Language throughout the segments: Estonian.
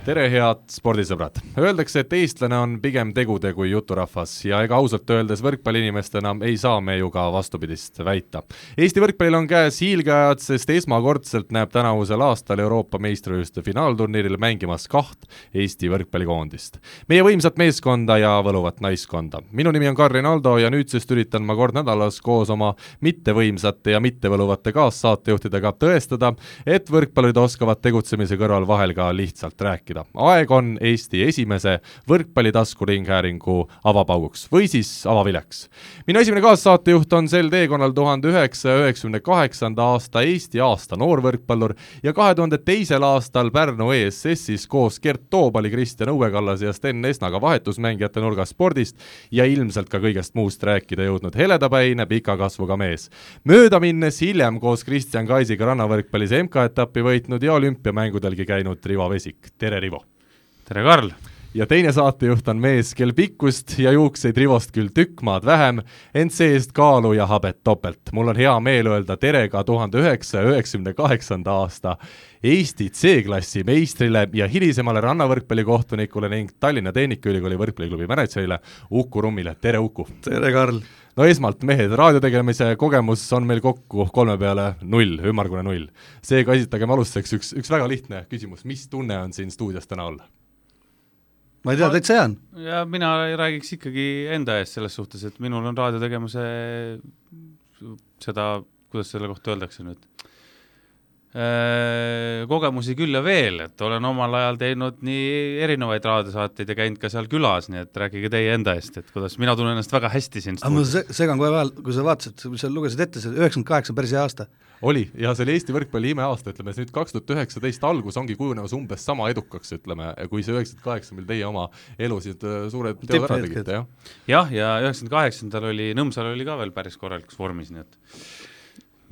tere, head spordisõbrad! Öeldakse, et eestlane on pigem tegude kui juturahvas ja ega ausalt öeldes võrkpalliinimestena ei saa me ju ka vastupidist väita. Eesti võrkpallil on käes hiilgeajad, sest esmakordselt näeb tänavusel aastal Euroopa meistrivõistluste finaalturniiril mängimas kaht Eesti võrkpallikoondist. meie võimsat meeskonda ja võluvat naiskonda. minu nimi on Karin Aldo ja nüüdsest üritan ma kord nädalas koos oma mittevõimsate ja mittevõluvate kaassaatejuhtidega tõestada, et võrkpallurid oskavad tegutsemise kõrval vahel ka lihtsalt rääkida rääkida. aeg on Eesti esimese võrkpallitaskuringhäälingu avapauguks või siis avavileks. minu esimene kaassaatejuht on sel teekonnal tuhande üheksasaja üheksakümne kaheksanda aasta Eesti aasta noorvõrkpallur ja kahe tuhande teisel aastal Pärnu ESS-is koos Gert Toobali, Kristjan Õuekallase ja Sten Esnaga vahetusmängijate nurgas spordist ja ilmselt ka kõigest muust rääkida jõudnud heledapäine pika kasvuga mees. mööda minnes hiljem koos Kristjan Kaisiga rannavõrkpallis MK-etappi võitnud ja olümpiamängudelgi käinud Rivo Vesik, tere, Rivo! tere, Karl! ja teine saatejuht on mees, kel pikkust ja juukseid Rivost küll tükk maad vähem, ent see-eest kaalu ja habet topelt. mul on hea meel öelda tere ka tuhande üheksasaja üheksakümne kaheksanda aasta Eesti C-klassi meistrile ja hilisemale rannavõrkpallikohtunikule ning Tallinna Tehnikaülikooli võrkpalliklubi mänedžerile Uku Rummile, tere Uku! tere, Karl! No esmalt, mehed, raadiotegemise kogemus on meil kokku kolme peale null, ümmargune null. seega esitagem alustuseks üks, üks väga lihtne küsimus, mis tunne on siin stuudios täna olla? ma ei tea, täitsa hea on. ja mina räägiks ikkagi enda eest selles suhtes, et minul on raadiotegemise seda, kuidas selle kohta öeldakse nüüd kogemusi küll ja veel, et olen omal ajal teinud nii erinevaid raadiosaateid ja käinud ka seal külas, nii et rääkige teie enda eest, et kuidas, mina tunnen ennast väga hästi siin aga ma segan kohe vahel, kui sa vaatasid, sa lugesid ette, see üheksakümmend kaheksa on päris hea aasta. oli, ja see oli Eesti võrkpalli imeaasta, ütleme, nüüd kaks tuhat üheksateist algus ongi kujunemas umbes sama edukaks, ütleme, kui see üheksakümmend kaheksa, mil teie oma elusid äh, suured teod ära tegite, jah? jah, ja üheksakümmend kaheksandal oli, Nõmsal oli ka veel päris korralikus vormis, nii et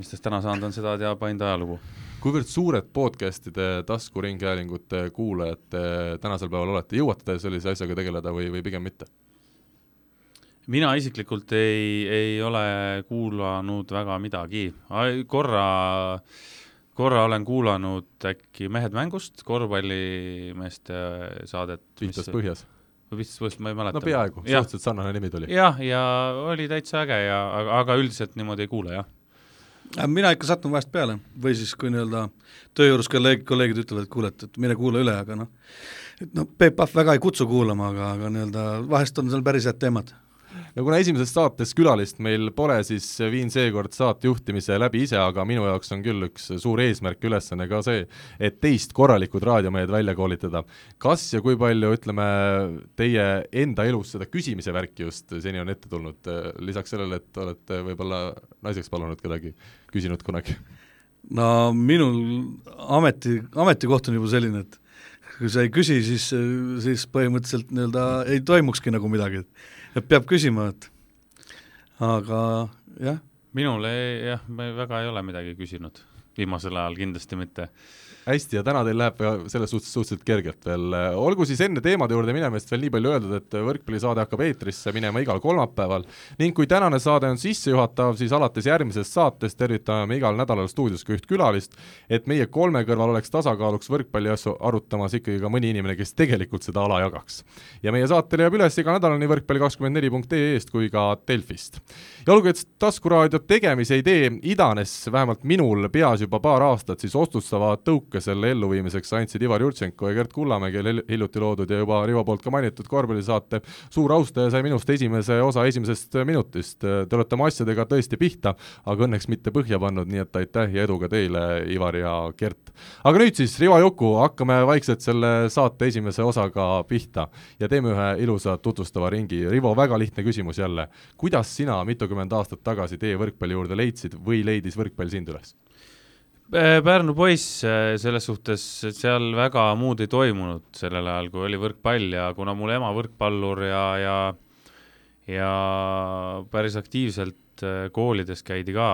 mis tast täna saanud on, seda teab ainult ajalugu kuivõrd suured podcast'ide taskuringhäälingute kuulajad tänasel päeval olete, jõuate te sellise asjaga tegeleda või, või pigem mitte? mina isiklikult ei, ei ole kuulanud väga midagi, korra, korra olen kuulanud äkki Mehed mängust, korvpallimeeste saadet. Vihtas põhjas? või Vihtas põhjas, ma ei mäleta. no peaaegu, suhteliselt sarnane nimi tuli. jah, ja oli täitsa äge ja, aga, aga üldiselt niimoodi ei kuule, jah mina ikka satun vahest peale. Või siis, kui nii-öelda töö juures kolleeg, kolleegid ütlevad, et kuule, et, et mine kuula üle, aga noh, et noh, Peep Pahv väga ei kutsu kuulama, aga, aga nii-öelda vahest on seal päris head teemad no kuna esimeses saates külalist meil pole, siis viin seekord saate juhtimise läbi ise, aga minu jaoks on küll üks suur eesmärk, ülesanne ka see, et teist korralikud raadiomehed välja koolitada. kas ja kui palju, ütleme, teie enda elus seda küsimise värki just seni on ette tulnud, lisaks sellele, et olete võib-olla naiseks palunud kedagi, küsinud kunagi? no minul ameti, ametikoht on juba selline, et kui sa ei küsi, siis, siis põhimõtteliselt nii-öelda ei toimukski nagu midagi, et et peab küsima, et aga jah. minul ei, jah, ma väga ei ole midagi küsinud, viimasel ajal kindlasti mitte hästi ja täna teil läheb selles suhtes suhteliselt kergelt veel, olgu siis enne teemade juurde minemist veel nii palju öeldud, et võrkpallisaade hakkab eetrisse minema igal kolmapäeval ning kui tänane saade on sissejuhatav, siis alates järgmisest saatest tervitame me igal nädalal stuudios ka üht külalist, et meie kolme kõrval oleks tasakaaluks võrkpalliasju arutamas ikkagi ka mõni inimene, kes tegelikult seda ala jagaks. ja meie saate leiab üles iga nädal nii võrkpalli24.ee-st kui ka Delfist. ja olgu, et taskuraadio tegemise idee idanes vähemalt minul peas juba paar aastat, siis otsustava tõuke ka selle elluviimiseks andsid Ivar Jurtšenko ja Gert Kullamäe, kelle hiljuti loodud ja juba Rivo poolt ka mainitud korvpallisaate suur austaja sai minust esimese osa esimesest minutist. Te olete oma asjadega tõesti pihta, aga õnneks mitte põhja pannud, nii et aitäh ja edu ka teile, Ivar ja Gert. aga nüüd siis, Rivo Juku, hakkame vaikselt selle saate esimese osaga pihta ja teeme ühe ilusa tutvustava ringi. Rivo, väga lihtne küsimus jälle. kuidas sina mitukümmend aastat tagasi tee võrkpalli juurde leidsid või leidis võrkpall sind üles? Äh, Pärnu poiss äh, selles suhtes, seal väga muud ei toimunud sellel ajal, kui oli võrkpall ja kuna mul ema võrkpallur ja, ja ja päris aktiivselt äh, koolides käidi ka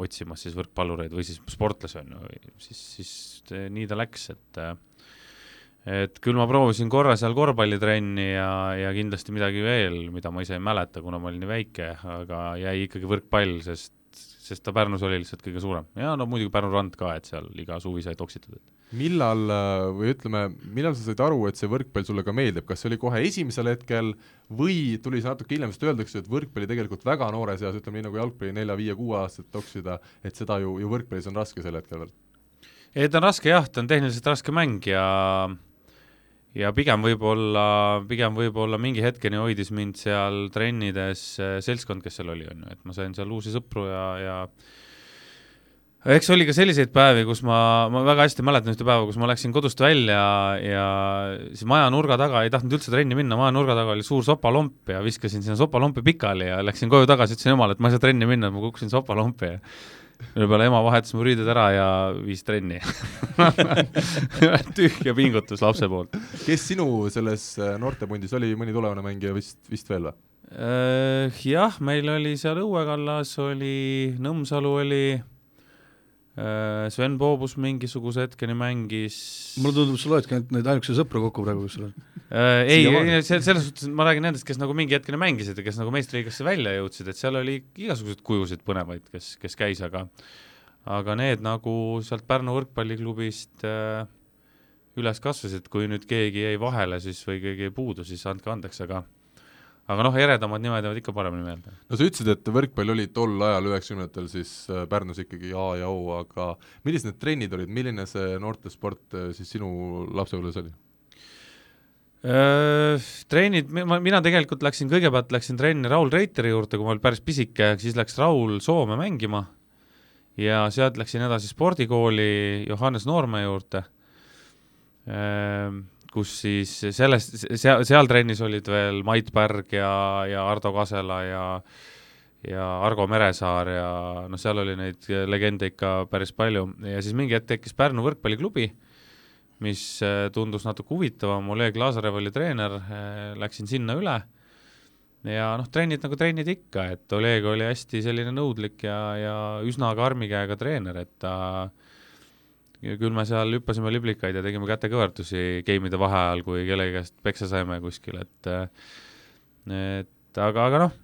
otsimas siis võrkpallureid või siis sportlasi on ju, siis, siis nii ta läks, et et küll ma proovisin korra seal korvpallitrenni ja, ja kindlasti midagi veel, mida ma ise ei mäleta, kuna ma olin nii väike, aga jäi ikkagi võrkpall, sest, sest ta Pärnus oli lihtsalt kõige suurem. ja no muidugi Pärnu rand ka, et seal iga suvi sai toksitud. millal või ütleme, millal sa said aru, et see võrkpall sulle ka meeldib, kas see oli kohe esimesel hetkel või tuli see natuke hiljem, sest öeldakse, et võrkpalli tegelikult väga noores eas, ütleme nii nagu jalgpalli nelja-viie-kuueaastaselt toksida, et seda ju, ju võrkpallis on raske sel hetkel veel? ei, ta on raske jah, ta on tehniliselt raske mäng ja ja pigem võib-olla, pigem võib-olla mingi hetkeni hoidis mind seal trennides seltskond, kes seal oli, on ju, et ma sain seal uusi sõpru ja, ja eks oli ka selliseid päevi, kus ma, ma väga hästi mäletan ühte päeva, kus ma läksin kodust välja ja siis maja nurga taga ei tahtnud üldse trenni minna, maja nurga taga oli suur sopalomp ja viskasin sinna sopalompi pikali ja läksin koju tagasi, ütlesin emale, et ma ei saa trenni minna, ma kukkusin sopalompi ja mille peale ema vahetas mu riided ära ja viis trenni tühja pingutus lapse poolt. kes sinu selles äh, noortepundis oli, mõni tulevane mängija vist, vist veel või? Äh, jah, meil oli seal Õue kallas oli, Nõmsalu oli Sven Poobus mingisuguse hetkeni mängis. mulle tundub, sa loedki ainult neid ainukese sõpra kokku praegu, kus sul on äh,. ei, ei, selles suhtes ma räägin nendest, kes nagu mingi hetkeni mängisid ja kes nagu meistriliigasse välja jõudsid, et seal oli igasuguseid kujusid põnevaid, kes, kes käis, aga aga need nagu sealt Pärnu võrkpalliklubist äh, üles kasvasid, kui nüüd keegi jäi vahele siis või keegi jäi puudu, siis andke andeks, aga aga noh, eredamad nimed jäävad ikka paremini meelde. no sa ütlesid, et võrkpall oli tol ajal, üheksakümnendatel siis äh, Pärnus ikkagi A ja O, aga millised need trennid olid, milline see noortesport äh, siis sinu lapsepõlves oli? Äh, treenid, ma, mina tegelikult läksin, kõigepealt läksin trenni Raul Reiteri juurde, kui ma olin päris pisike, siis läks Raul Soome mängima ja sealt läksin edasi spordikooli Johannes Noorme juurde kus siis sellest, seal, seal trennis olid veel Mait Pärg ja, ja Ardo Kasela ja ja Argo Meresaar ja noh, seal oli neid legende ikka päris palju. Ja siis mingi hetk tekkis Pärnu võrkpalliklubi, mis äh, tundus natuke huvitavam, Oleg Lazarev oli treener, äh, läksin sinna üle. Ja noh, trennid nagu trennid ikka, et Oleg oli hästi selline nõudlik ja, ja üsna karmi käega treener, et ta äh, küll me seal hüppasime liblikaid ja tegime kätekõverdusi geimide vaheajal, kui kellegi käest peksa saime kuskil, et et aga, aga noh,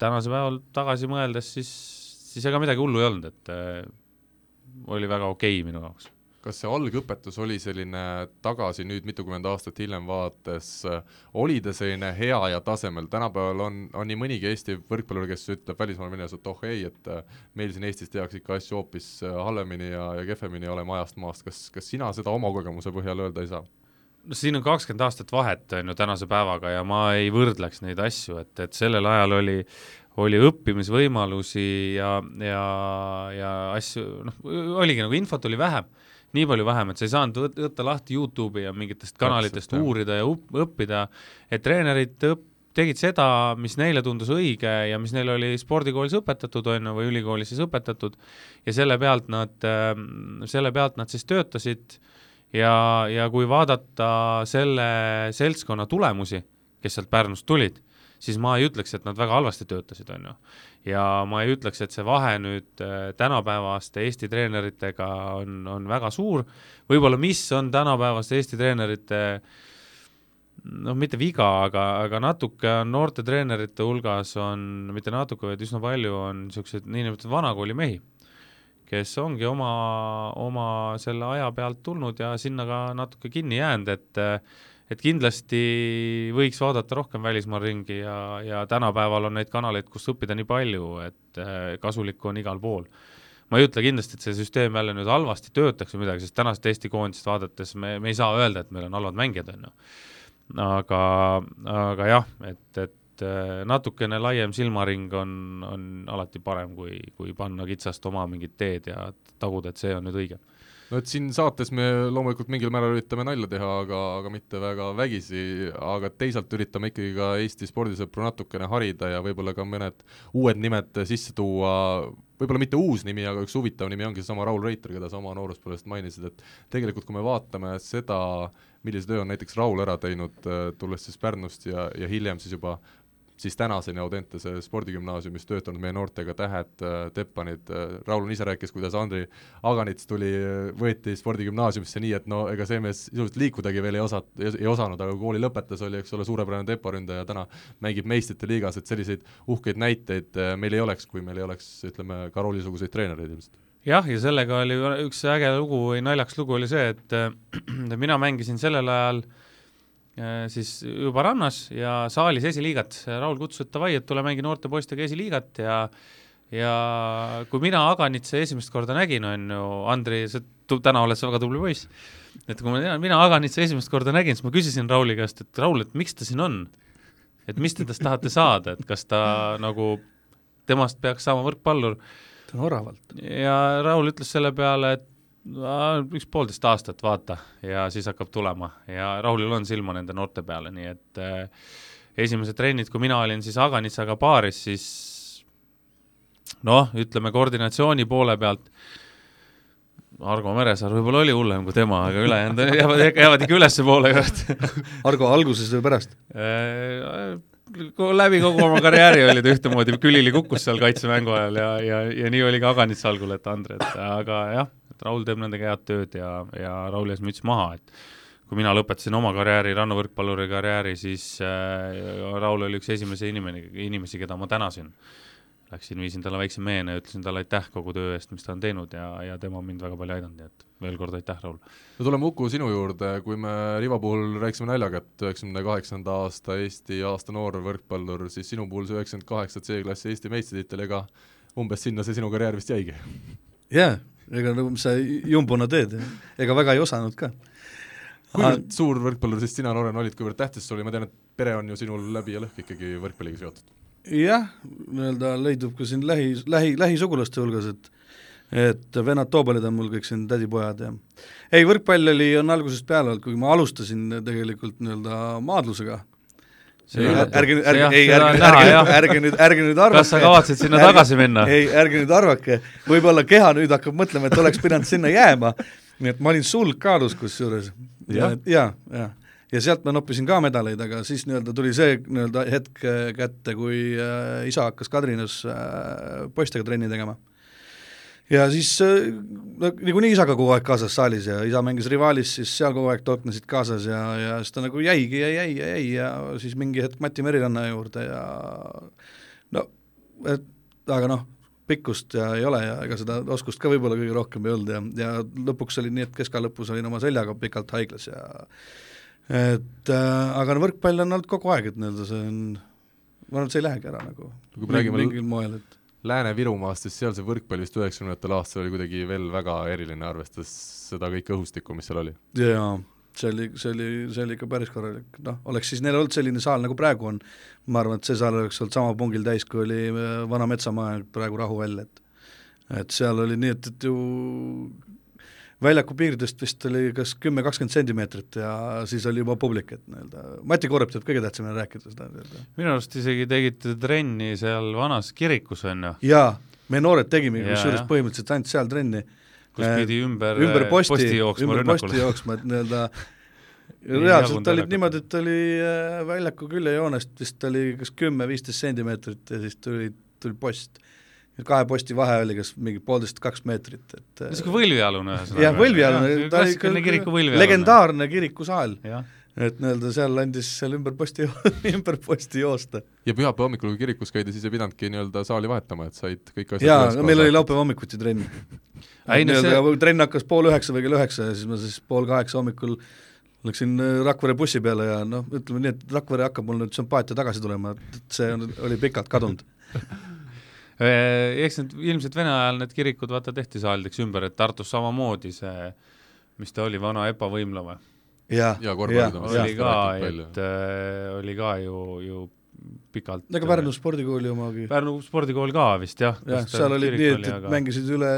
tänase päeval tagasi mõeldes, siis, siis ega midagi hullu ei olnud, et oli väga okei okay minu jaoks kas see algõpetus oli selline tagasi nüüd mitukümmend aastat hiljem vaadates, oli ta selline hea ja tasemel, tänapäeval on, on nii mõnigi Eesti võrkpallur, kes ütleb välismaal minnes, et oh ei, et meil siin Eestis tehakse ikka asju hoopis halvemini ja, ja kehvemini ja oleme ajast maast, kas, kas sina seda oma kogemuse põhjal öelda ei saa? no siin on kakskümmend aastat vahet, on ju, tänase päevaga ja ma ei võrdleks neid asju, et, et sellel ajal oli, oli õppimisvõimalusi ja, ja, ja asju, noh, oligi nagu infot oli vähem nii palju vähem, et sa ei saanud võtta lahti Youtube'i ja mingitest kanalitest Täpselt, uurida ja õppida, et treenerid õpp-, tegid seda, mis neile tundus õige ja mis neil oli spordikoolis õpetatud, on ju, või ülikoolis siis õpetatud, ja selle pealt nad, ähm, selle pealt nad siis töötasid ja, ja kui vaadata selle seltskonna tulemusi, kes sealt Pärnust tulid, siis ma ei ütleks, et nad väga halvasti töötasid, on ju. ja ma ei ütleks, et see vahe nüüd äh, tänapäevaste Eesti treeneritega on, on väga suur, võib-olla mis on tänapäevaste Eesti treenerite noh, mitte viga, aga, aga natuke on noorte treenerite hulgas on, mitte natuke, vaid üsna palju on niisuguseid niinimetatud vanakooli mehi, kes ongi oma, oma selle aja pealt tulnud ja sinna ka natuke kinni jäänud, et et kindlasti võiks vaadata rohkem välismaal ringi ja, ja tänapäeval on neid kanaleid, kus õppida nii palju, et äh, kasulikku on igal pool. ma ei ütle kindlasti, et see süsteem jälle nüüd halvasti töötaks või midagi, sest tänast Eesti koondist vaadates me, me ei saa öelda, et meil on halvad mängijad, on ju. aga, aga jah, et, et äh, natukene laiem silmaring on, on alati parem, kui, kui panna kitsast oma mingit teed ja taguda, et see on nüüd õige no et siin saates me loomulikult mingil määral üritame nalja teha, aga, aga mitte väga vägisi, aga teisalt üritame ikkagi ka Eesti spordisõpru natukene harida ja võib-olla ka mõned uued nimed sisse tuua, võib-olla mitte uus nimi, aga üks huvitav nimi ongi seesama Raul Reiter, keda sa oma nooruspõlvest mainisid, et tegelikult kui me vaatame seda, millise töö on näiteks Raul ära teinud, tulles siis Pärnust ja, ja hiljem siis juba siis tänaseni Audentese spordigümnaasiumis töötanud meie noortega Tähed, Teppanid, Raul ise rääkis, kuidas Andri Aganits tuli, võeti spordigümnaasiumisse nii, et no ega see mees sisuliselt liikudagi veel ei osa-, ei osanud, aga kooli lõpetas, oli eks ole, suurepärane teporündaja, täna mängib meistrite liigas, et selliseid uhkeid näiteid meil ei oleks, kui meil ei oleks, ütleme, Karoli-suguseid treenereid ilmselt. Jah, ja sellega oli üks äge lugu või naljakas lugu oli see, et mina mängisin sellel ajal äh, Äh, siis juba rannas ja saalis esiliigat. Raul kutsus, et davai, et tule mängi noorte poistega esiliigat ja ja kui mina Aganitse esimest korda nägin, on ju, Andri, sa täna oled sa väga tubli poiss, et kui ma, mina Aganitse esimest korda nägin, siis ma küsisin Rauli käest, et Raul, et miks ta siin on? et mis te tast tahate saada, et kas ta nagu, temast peaks saama võrkpallur? ta on oravalt. ja Raul ütles selle peale, et üks poolteist aastat, vaata, ja siis hakkab tulema ja Raulil on silma nende noorte peale, nii et äh, esimesed trennid, kui mina olin siis Aganitsaga paaris, siis noh, ütleme koordinatsiooni poole pealt Argo Meresaar võib-olla oli hullem kui tema, aga ülejäänud jäävad, jäävad ikka ülespoole Argo alguses või pärast? Äh, läbi kogu oma karjääri oli ta ühtemoodi, külili kukkus seal kaitsemängu ajal ja, ja, ja nii oli ka Aganitsa algul, et Andre, et aga jah, et Raul teeb nendega head tööd ja, ja Rauli ees müts maha, et kui mina lõpetasin oma karjääri, rannavõrkpalluri karjääri, siis äh, Raul oli üks esimese inimene, inimesi, keda ma tänasin. Läksin, viisin talle väikse meene ja ütlesin talle aitäh kogu töö eest, mis ta on teinud ja, ja tema on mind väga palju aidanud, nii et veel kord aitäh, Raul! no tuleme Uku sinu juurde, kui me Rivo puhul rääkisime naljaga, et üheksakümne kaheksanda aasta Eesti aasta noor võrkpallur, siis sinu puhul see üheksakümmend kaheksa C-klassi Eesti meistritiitel, ega umbes sinna see sinu karjäär vist jäigi? jaa yeah ega nagu mis sa jumbuna teed, ega väga ei osanud ka. kuivõrd suur võrkpallur siis sina noorena olid, kuivõrd tähtis see oli, ma tean, et pere on ju sinul läbi ja lõhki ikkagi võrkpalliga seotud? jah, nii-öelda leidub ka siin lähi, lähi, lähisugulaste hulgas, et et vennad Toobelid on mul kõik siin tädipojad ja ei, võrkpall oli, on algusest peale olnud, kui ma alustasin tegelikult nii-öelda maadlusega, ärge nüüd, ärge, ei, ärge, ärge, ärge nüüd, ärge nüüd arvake. kas sa kavatsed sinna ärge, tagasi minna? ei, ärge nüüd arvake, võib-olla keha nüüd hakkab mõtlema, et oleks pidanud sinna jääma, nii et ma olin sulg kaalus kusjuures. ja, ja, ja, ja sealt ma noppisin ka medaleid, aga siis nii-öelda tuli see nii-öelda hetk kätte, kui äh, isa hakkas Kadrinas äh, poistega trenni tegema ja siis äh, no niikuinii isaga kogu aeg kaasas saalis ja isa mängis Rivalis, siis seal kogu aeg tolknesid kaasas ja, ja siis ta nagu jäigi ja jäi ja jäi ja siis mingi hetk Mati Meriranna juurde ja no, et aga noh, pikkust ja ei ole ja ega seda oskust ka võib-olla kõige rohkem ei olnud ja, ja lõpuks oli nii, et keskajal lõpus olin oma seljaga pikalt haiglas ja et äh, aga no võrkpall on olnud kogu aeg, et nii-öelda see on, ma arvan, et see ei lähegi ära nagu mingil moel, et Lääne-Virumaast, siis seal see võrkpall vist üheksakümnendatel aastatel oli kuidagi veel väga eriline, arvestades seda kõike õhustikku, mis seal oli. jaa, see oli, see oli, see oli ikka päris korralik, noh, oleks siis neil olnud selline saal, nagu praegu on, ma arvan, et see saal oleks olnud sama pungil täis, kui oli äh, Vana Metsamaja praegu Rahuväll, et et seal oli nii, et, et ju väljaku piiridest vist oli kas kümme, kakskümmend sentimeetrit ja siis oli juba publik, et nii-öelda, Mati Korep teab kõige tähtsamini rääkida seda nii-öelda. minu arust isegi tegite trenni seal vanas kirikus, on ju? jaa, me noored tegimegi kusjuures põhimõtteliselt ainult seal trenni. kus pidi ümber, ümber posti, posti jooksma ümber posti jooksma, et nii-öelda reaalselt olid niimoodi, et oli äh, väljaku küljejoonest vist oli kas kümme-viisteist sentimeetrit ja siis tuli, tuli post kahe posti vahe oli kas mingi poolteist, kaks meetrit, et niisugune võlvialune ühesõnaga. jah, võlvialune, ta oli ikka legendaarne kirikusaal. et nii-öelda seal andis seal ümber posti ümber posti joosta. ja pühapäeva hommikul, kui kirikus käidi, siis ei pidanudki nii-öelda saali vahetama, et said kõik asjad jaa, no meil oli laupäeva hommikuti trenn. nii-öelda trenn hakkas pool üheksa või kell üheksa ja siis ma siis pool kaheksa hommikul läksin äh, Rakvere bussi peale ja noh, ütleme nii, et Rakvere hakkab mul nüüd sümpaatia tagasi tulema, et see on, oli pikalt kadunud eks need ilmselt Vene ajal need kirikud vaata tehti saalideks ümber, et Tartus samamoodi see, mis ta oli, vana EPA võimla või? jah, ja, ja, oli ka, et äh, oli ka ju, ju pikalt ega Pärnu spordikooli omagi. Pärnu spordikool ka vist jah. jah, seal oli nii, et, et aga... mängisid üle,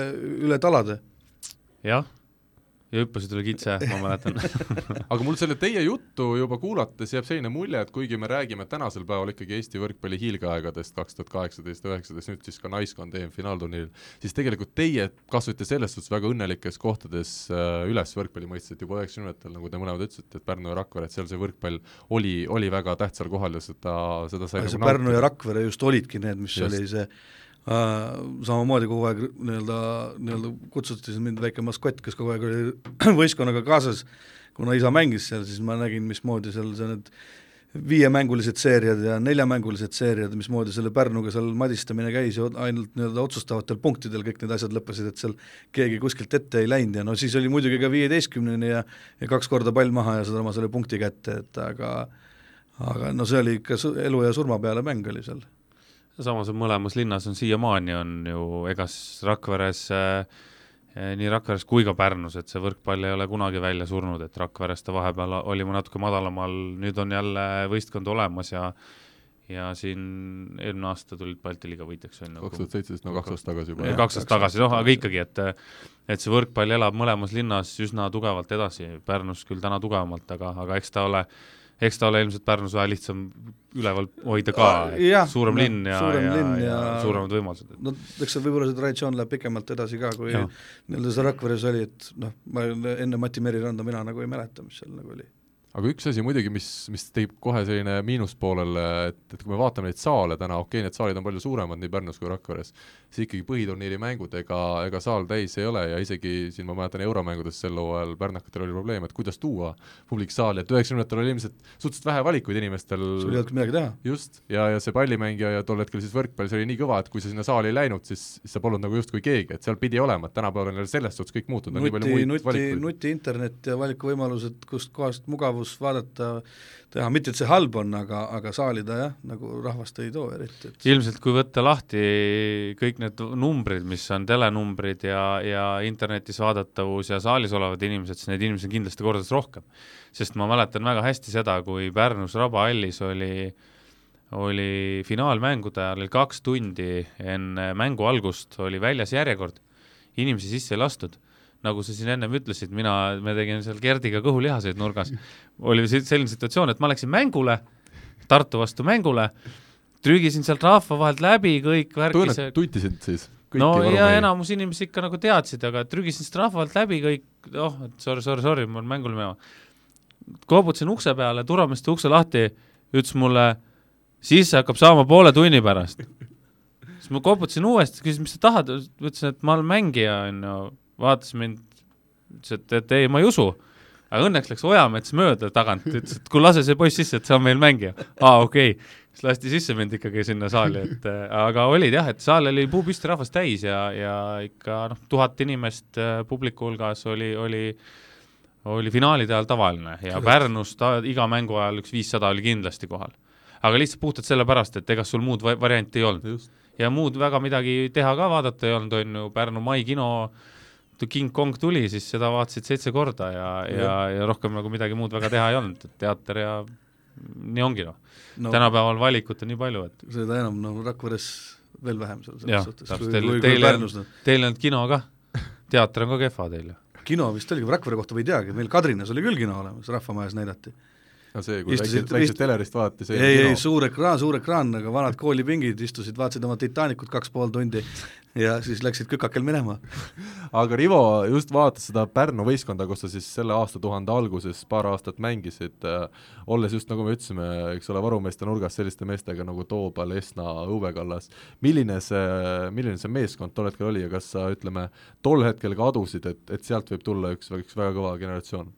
üle talade. jah ja hüppasid üle kitse, ma mäletan aga mul selle teie juttu juba kuulates jääb selline mulje, et kuigi me räägime tänasel päeval ikkagi Eesti võrkpalli hiilgeaegadest, kaks tuhat kaheksateist, üheksateist, nüüd siis ka naiskond EM-finaalturniiril, siis tegelikult teie kasvate selles suhtes väga õnnelikes kohtades äh, üles võrkpalli mõistes, et juba üheksakümnendatel, nagu te mõlemad ütlesite, et Pärnu ja Rakvere, et seal see võrkpall oli, oli väga tähtsal kohal ja seda, seda sai see nagu Pärnu ja Rakvere just olidki need, mis just. oli see samamoodi kogu aeg nii-öelda, nii-öelda kutsuti mind väike maskott, kes kogu aeg oli võistkonnaga kaasas, kuna isa mängis seal, siis ma nägin, mismoodi seal see need viiemängulised seeriad ja neljamängulised seeriad, mismoodi selle Pärnuga seal madistamine käis ja ainult nii-öelda otsustavatel punktidel kõik need asjad lõppesid, et seal keegi kuskilt ette ei läinud. Ja no siis oli muidugi ka viieteistkümneni ja ja kaks korda pall maha ja saad oma selle punkti kätte, et aga aga no see oli ikka elu ja surma peale mäng oli seal samas on mõlemas linnas on siiamaani, on ju egas Rakveres äh, nii Rakveres kui ka Pärnus, et see võrkpall ei ole kunagi välja surnud, et Rakveres ta vahepeal olime natuke madalamal, nüüd on jälle võistkond olemas ja ja siin eelmine aasta tulid Balti liiga võitjaks, on ju. kaks tuhat seitseteist, no kaks aastat tagasi juba. kaks aastat tagasi, noh, aga ikkagi, et et see võrkpall elab mõlemas linnas üsna tugevalt edasi, Pärnus küll täna tugevamalt, aga, aga eks ta ole äh, eks ta ole ilmselt Pärnus vähe lihtsam üleval hoida ka, suurem linn ja, ja, ja, ja suuremad võimalused. no eks see võib-olla see traditsioon läheb pikemalt edasi ka, kui nii-öelda see Rakveres oli, et noh, ma enne Mati Meriranda mina nagu ei mäleta, mis seal nagu oli aga üks asi muidugi, mis, mis teeb kohe selline miinuspoolele, et, et kui me vaatame neid saale täna, okei okay,, need saalid on palju suuremad nii Pärnus kui Rakveres, siis ikkagi põhiturniiri mängud, ega, ega saal täis ei ole ja isegi siin ma mäletan euromängudes sel hooajal pärnakatel oli probleem, et kuidas tuua publik saali, et üheksakümnendatel oli ilmselt suhteliselt vähe valikuid inimestel sul ei olnud midagi teha. just, ja, ja see pallimängija ja tol hetkel siis võrkpall, see oli nii kõva, et kui sa sinna saali ei läinud, siis, siis sa polnud nagu justkui keegi, et seal pidi olema, et tänapäeval on selles suhtes kõik muutunud, on nii palju muid nuti, valikuid. nuti, internet ja valikuvõimalused, kust kohast mugavus vaadata teha, mitte et see halb on, aga, aga saali ta jah, nagu rahvast ei too eriti et.... ilmselt kui võtta lahti kõik need numbrid, mis on telenumbrid ja, ja internetis vaadatavus ja saalis olevad inimesed, siis neid inimesi on kindlasti kordades rohkem. sest ma mäletan väga hästi seda, kui Pärnus Raba hallis oli oli finaalmängude ajal oli kaks tundi enne mängu algust oli väljas järjekord, inimesi sisse ei lastud nagu sa siin ennem ütlesid, mina, me tegime seal Gerdiga kõhulihaseid nurgas, oli selline situatsioon, et ma läksin mängule, Tartu vastu mängule, trügisin sealt rahva vahelt läbi kõik värkise tutisid siis? no ja enamus inimesi ikka nagu teadsid, aga trügisin sealt rahva vahelt läbi kõik, oh, sorry, sorry, sorry, ma olen mängule minema. koobutasin ukse peale, turvamees tõi ukse lahti, ütles mulle, sisse hakkab saama poole tunni pärast. siis ma koputasin uuesti, küsis, mis sa tahad, ütlesin, et ma olen mängija, on ju vaatas mind, ütles, et, et ei, ma ei usu. aga õnneks läks Ojamets mööda tagant, ütles, et kuule, lase see poiss sisse, et see on meil mängija. aa, okei okay., siis lasti sisse mind ikkagi sinna saali, et äh, aga olid jah, et saal oli puupüsti rahvast täis ja, ja ikka noh, tuhat inimest äh, publiku hulgas oli, oli oli finaalide ajal tavaline ja Pärnus ta iga mängu ajal üks viissada oli kindlasti kohal. aga lihtsalt puhtalt sellepärast, et ega sul muud varianti ei olnud. ja muud väga midagi teha ka vaadata ei olnud, on ju, Pärnu Mai kino äh, King Kong tuli, siis seda vaatasid seitse korda ja, ja, ja, rohkem nagu midagi muud väga teha ei olnud, et teater ja nii ongi noh no,. tänapäeval valikut on nii palju, et seda enam, no Rakveres veel vähem seal selles suhtes. Teil, teil on, teil on kino ka, teater on ka kehva teil ju. kino vist oligi, Rakvere kohta või ei teagi, meil Kadrinas oli küll kino olemas, Rahvamajas näidati no see, kui väikselt, väikselt telerist vaadati, see ei, ei, suur ekraan, suur ekraan, aga vanad koolipingid istusid, vaatasid oma Titanicut kaks pool tundi ja siis läksid kükakel minema. aga Rivo just vaatas seda Pärnu võistkonda, kus sa siis selle aastatuhande alguses paar aastat mängisid äh,, olles just nagu me ütlesime, eks ole, varumeeste nurgas selliste meestega nagu Toobal, Esna, Õue Kallas, milline see, milline see meeskond tol hetkel oli ja kas sa, ütleme, tol hetkel ka adusid, et, et sealt võib tulla üks, üks väga kõva generatsioon?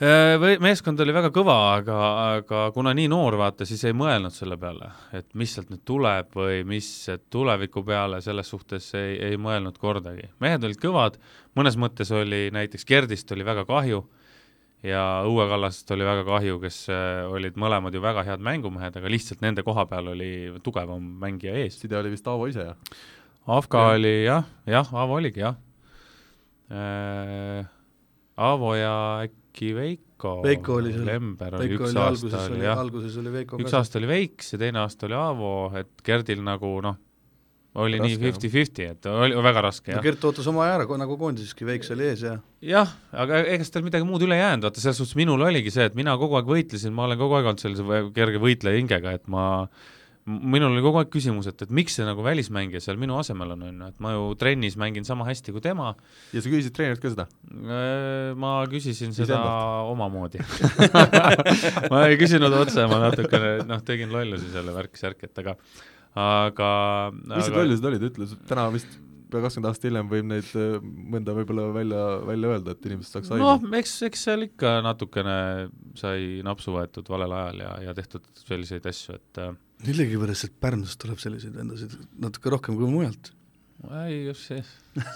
Äh, või meeskond oli väga kõva, aga, aga kuna nii noor, vaata, siis ei mõelnud selle peale, et mis sealt nüüd tuleb või mis tuleviku peale, selles suhtes ei, ei mõelnud kordagi. mehed olid kõvad, mõnes mõttes oli näiteks Gerdist oli väga kahju ja Õue Kallast oli väga kahju, kes äh, olid mõlemad ju väga head mängumehed, aga lihtsalt nende koha peal oli tugevam mängija ees. side oli vist Aavo ise, jah? Avka ja. oli jah, jah, Aavo oligi, jah äh,. Aavo ja äkki Veiko, Veiko oli seal, Lember oli Veiko üks oli aasta oli jah, alguses oli Veiko üks aasta oli Veiks ja teine aasta oli Aavo, et Gerdil nagu noh, oli Raske, nii fifty-fifty, et oli väga raske, no. Gert ootas oma ära, nagu koondiseski, Veiks oli ees ja jah, aga ega tal midagi muud üle ei jäänud, vaata selles suhtes minul oligi see, et mina kogu aeg võitlesin, ma olen kogu aeg olnud sellise kerge võitleja hingega, et ma m- minul oli kogu aeg küsimus, et, et miks see nagu välismängija seal minu asemel on, on ju, et ma ju trennis mängin sama hästi kui tema, ja sa küsisid treenilt ka seda? Äh, ma küsisin seda Iseendalt. omamoodi ma ei küsinud otse, ma natukene noh, tegin lollusi selle värk-särk, et aga aga mis need lollused olid, ütle, täna vist pea kakskümmend aastat hiljem võib neid äh, mõnda võib-olla välja, välja öelda, et inimesed saaks aimu noh, eks, eks seal ikka natukene sai napsu võetud valel ajal ja, ja tehtud selliseid asju, et äh, millegipärast sealt Pärnust tuleb selliseid vendasid natuke rohkem kui mujalt. ei, just see,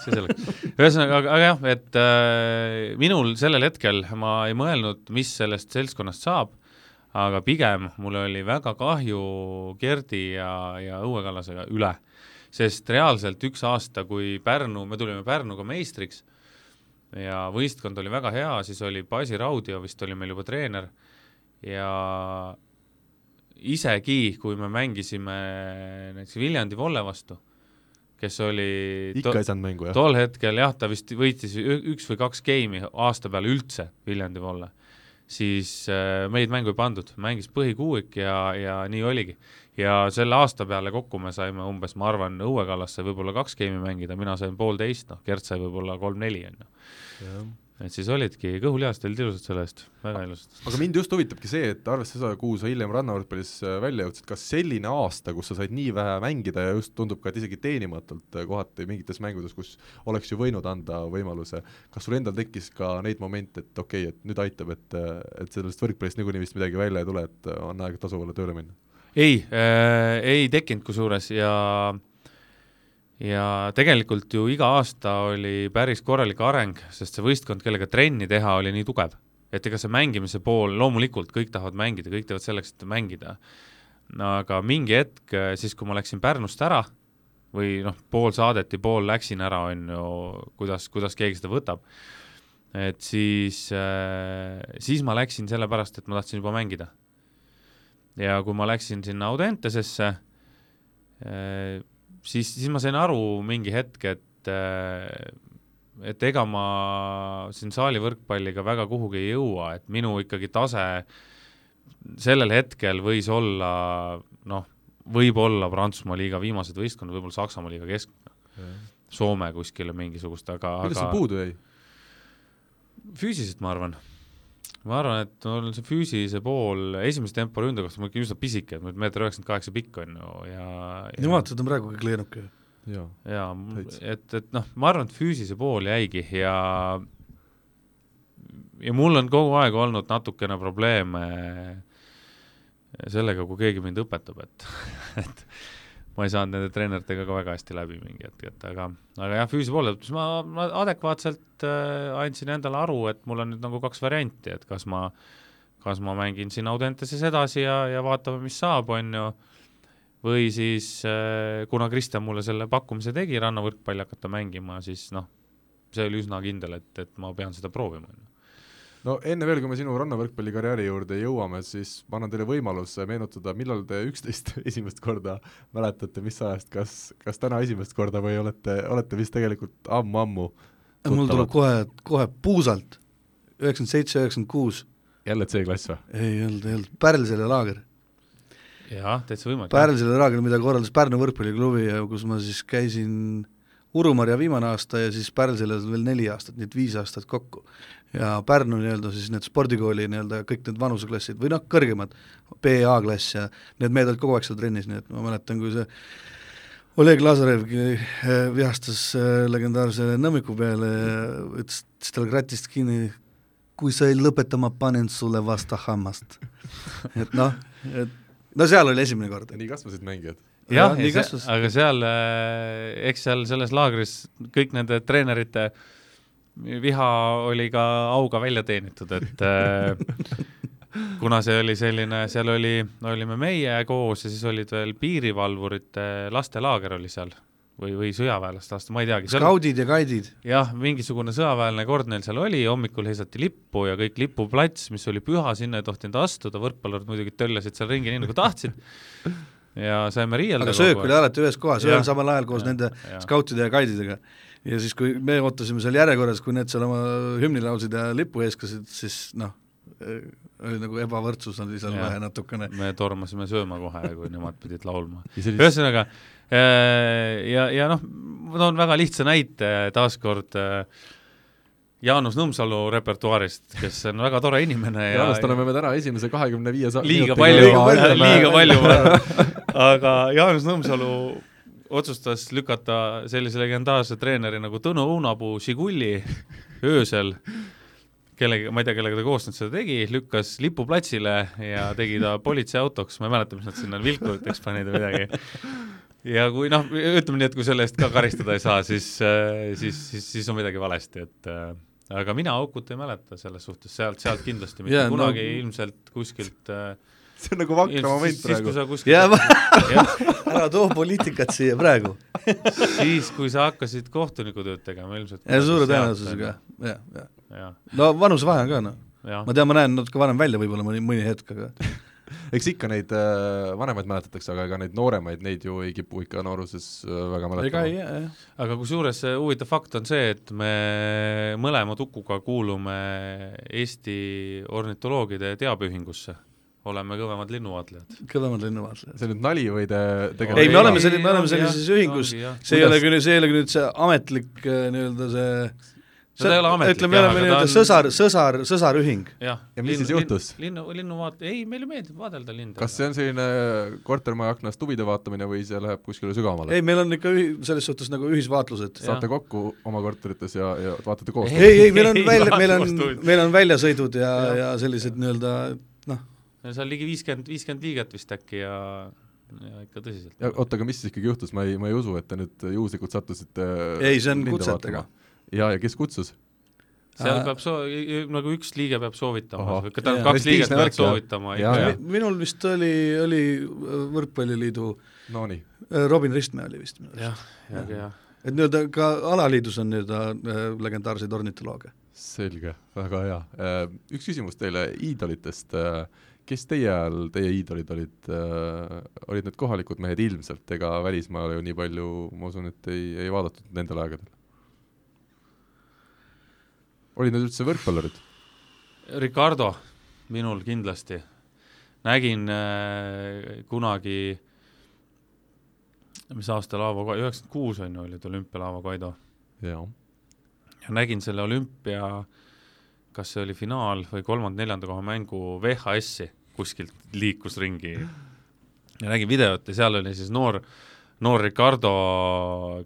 see selleks. ühesõnaga, aga, aga jah, et äh, minul sellel hetkel ma ei mõelnud, mis sellest seltskonnast saab, aga pigem mul oli väga kahju Gerdi ja, ja Õue Kallasega üle, sest reaalselt üks aasta, kui Pärnu, me tulime Pärnuga meistriks ja võistkond oli väga hea, siis oli Basi Raudio vist oli meil juba treener ja isegi kui me mängisime näiteks Viljandi Volle vastu, kes oli ikka ei saanud mängu, jah? tol hetkel jah, ta vist võitis üks või kaks geimi aasta peale üldse Viljandi Volle, siis äh, meid mängu ei pandud, mängis põhikuuik ja, ja nii oligi. ja selle aasta peale kokku me saime umbes, ma arvan, Õue Kallas sai võib-olla kaks geimi mängida, mina sain poolteist, noh, Gert sai võib-olla kolm-neli, on ju. Et siis olidki kõhulihased olid ilusad selle eest, väga ilusad. aga mind just huvitabki see, et arvestades seda, kuhu sa hiljem rannavõrkpallis äh, välja jõudsid, kas selline aasta, kus sa said nii vähe mängida ja just tundub ka, et isegi teenimatult äh, kohati mingites mängudes, kus oleks ju võinud anda võimaluse, kas sul endal tekkis ka neid momente, et okei okay,, et nüüd aitab, et, et sellest võrkpallist niikuinii vist midagi välja ei tule, et on aeg tasuvale tööle minna? ei äh,, ei tekkinud kusjuures ja ja tegelikult ju iga aasta oli päris korralik areng, sest see võistkond, kellega trenni teha, oli nii tugev. et ega see mängimise pool, loomulikult kõik tahavad mängida, kõik teevad selleks, et mängida, aga mingi hetk, siis kui ma läksin Pärnust ära, või noh, pool saadeti, pool läksin ära, on ju, kuidas, kuidas keegi seda võtab, et siis äh,, siis ma läksin sellepärast, et ma tahtsin juba mängida ja kui ma läksin sinna Audentesesse, siis, siis ma sain aru mingi hetk, et et ega ma siin saali võrkpalliga väga kuhugi ei jõua, et minu ikkagi tase sellel hetkel võis olla noh, võib-olla Prantsusmaa liiga viimased võistkonnad, võib-olla Saksamaa liiga keskmine, Soome kuskile mingisugust, aga millest aga sul puudu jäi? füüsiliselt ma arvan ma arvan, et mul see füüsilise pool esimese tempo ründe kohta, ma olen üsna pisike, ma olen meeter üheksakümmend kaheksa pikk, on ju, ja no vaata, ta on praegu kõik leenuke ju. jaa. Täitsa. et, et noh, ma arvan, et füüsilise pool jäigi ja ja mul on kogu aeg olnud natukene probleeme sellega, kui keegi mind õpetab, et et ma ei saanud nende treeneritega ka väga hästi läbi mingi hetk, et aga, aga jah, füüsilise poole pealt, siis ma, ma adekvaatselt äh, andsin endale aru, et mul on nüüd nagu kaks varianti, et kas ma, kas ma mängin siin Audenteses edasi ja, ja vaatame, mis saab, on ju, või siis äh, kuna Kristjan mulle selle pakkumise tegi, rannavõrkpalli hakata mängima, siis noh, see oli üsna kindel, et, et ma pean seda proovima, no enne veel, kui me sinu rannavõrkpallikarjääri juurde jõuame, siis ma annan teile võimaluse meenutada, millal te üksteist esimest korda mäletate, mis ajast, kas, kas täna esimest korda või olete, olete vist tegelikult ammu-ammu mul tuleb kohe, kohe puusalt, üheksakümmend seitse, üheksakümmend kuus, jälle C-klass või? ei olnud, ei olnud, Pärlsele laager. jah, täitsa võimalik. Pärlsele laager, mida korraldas Pärnu võrkpalliklubi ja kus ma siis käisin Urumarja viimane aasta ja siis Pärlsele veel neli aastat, nii et viis aastat kokku. Ja Pärnu nii-öelda siis need spordikooli nii-öelda kõik need vanuseklassid või noh, kõrgemad, BA klass ja need mehed olid kogu aeg seal trennis, nii et ma mäletan, kui see Oleg Lazarevgi eh, vihastas eh, legendaarse nõmmiku peale ja ütles, ütles talle kratist kinni, kui sa ei lõpeta, ma panen sulle vastu hammast. et noh, et no seal oli esimene kord. nii kasvasid mängijad? jah, nii kasvas. aga seal, äh, eks seal selles laagris kõik nende treenerite viha oli ka auga välja teenitud, et äh, kuna see oli selline, seal oli, olime meie koos ja siis olid veel piirivalvurite lastelaager oli seal või, või sõjaväelaste aasta, ma ei teagi. skaudid ja kaidid. jah, mingisugune sõjaväeline kord neil seal oli, hommikul heisati lippu ja kõik lipuplats, mis oli püha, sinna ei tohtinud astuda, võrkpallurid muidugi töllasid seal ringi nii nagu tahtsid ja saime riielda aga söök oli alati ühes kohas, ühel samal ajal koos Jah, nende skautide ja gaididega. Ja siis, kui me ootasime seal järjekorras, kui need seal oma hümni laulsid ja lipu eeskasid, siis noh, oli nagu ebavõrdsus oli seal vähe natukene. me tormasime sööma kohe, kui nemad pidid laulma. ühesõnaga äh, ja, ja noh, ma toon väga lihtsa näite taaskord äh, Jaanus Nõmsalu repertuaarist, kes on väga tore inimene ja Jaanust oleme me täna esimese kahekümne viie liiga palju liiga palju, aga Jaanus Nõmsalu otsustas lükata sellise legendaarse treeneri nagu Tõnu Õunapuu Žiguli öösel, kellega, ma ei tea, kellega ta koos nüüd seda tegi, lükkas lipuplatsile ja tegi ta politseiautoks, ma ei mäleta, mis nad sinna vilkuriteks panid või midagi. ja kui noh, ütleme nii, et kui selle eest ka karistada ei saa, siis, siis, siis, siis on midagi valesti, et äh, aga mina Aukut ei mäleta selles suhtes, sealt, sealt kindlasti mitte. Yeah, kunagi no, ilmselt kuskilt äh, see on nagu vakra moment siis, siis, kui praegu. jaa, ära too poliitikat siia praegu. siis, kui sa hakkasid kohtunikutööd tegema ilmselt. ja suure tõenäosusega, jah, jah. jah, no vanusevahe on ka noh, ma tean, ma näen natuke vanem välja võib-olla mõni, mõni hetk, aga eks ikka neid äh, vanemaid mäletatakse, aga ega neid nooremaid, neid ju ei kipu ikka nooruses äh, väga mäletama aga kusjuures see huvitav fakt on see, et me mõlema Tukuga kuulume Eesti ornitoloogide teabeühingusse, oleme kõvemad linnuvaatlejad. kõvemad linnuvaatlejad. see on nüüd nali või te ei, tegelikult me oleme selli-, me oleme sellises ühingus, see ei ole küll, see ei ole küll nüüd see ametlik äh, nii-öelda see ta ei ole ametlik, ütleme, me oleme nii-öelda on- sõsar, sõsar, sõsarühing. Ja mis siis juhtus? linnu, linnuvaat-, ei, meile meeldib vaadelda linde. kas see on selline kortermaja aknast huvide vaatamine või see läheb kuskile sügavamale? ei, meil on ikka ühi-, selles suhtes nagu ühisvaatlused. saate kokku oma korterites ja, ja vaatate koos? ei, ei, meil on Ei, välja, meil on meil on väljasõidud ja, ja sellised nii-öelda noh, seal ligi viiskümmend, viiskümmend liiget vist äkki ja, ja ikka tõsiselt. ja oota, aga mis siis ikkagi juhtus, ma ei, ma ei usu, et te nüüd juhuslikult sattusite ei, see on kutsetega vaatama.. ja, ja kes kutsus? seal Äh, peab soo-, nagu üks liige peab soovitama tähendab Jaa. kaks liiget peavad soovitama jah. Jaa, jaa. minul vist oli, oli Võrkpalliliidu, Nonii, Robin Ristmäe oli vist minu arust. jah, hea. et nii-öelda ka alaliidus on nii-öelda äh, legendaarseid ornitolooge. selge, väga hea. Üks küsimus teile iidolitest, kes teie ajal teie iidolid olid, olid need kohalikud mehed ilmselt, ega välismaale ju nii palju, ma usun, et ei, ei vaadatud nendel aegadel? olid need üldse võrkpallurid? Ricardo, minul kindlasti. nägin äh, kunagi, mis aastal Aavo, üheksakümmend kuus on ju, olid olümpialaava Kaido ja nägin selle olümpia, kas see oli finaal või kolmanda-neljanda koha mängu VHS-i kuskilt liikus ringi ja nägin videot ja seal oli siis noor, noor Ricardo,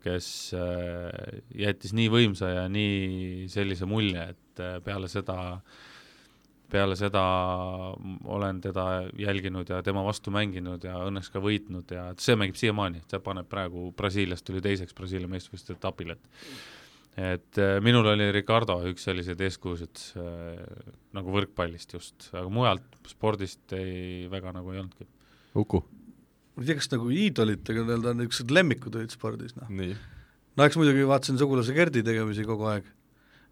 kes äh, jättis nii võimsa ja nii sellise mulje, et äh, peale seda, peale seda olen teda jälginud ja tema vastu mänginud ja õnneks ka võitnud ja see mängib siiamaani, ta paneb praegu Brasiiliast tuli teiseks Brasiilia meistrivõistluste etapil, et et äh, minul oli Ricardo üks selliseid eeskujusid äh, nagu võrkpallist just, aga mujalt spordist ei, väga nagu ei olnudki. Uku, ma ei tea, kas nagu iidolitega nii-öelda niisugused lemmikud olid spordis, noh. nii. no eks muidugi vaatasin sugulase Gerdi tegemisi kogu aeg,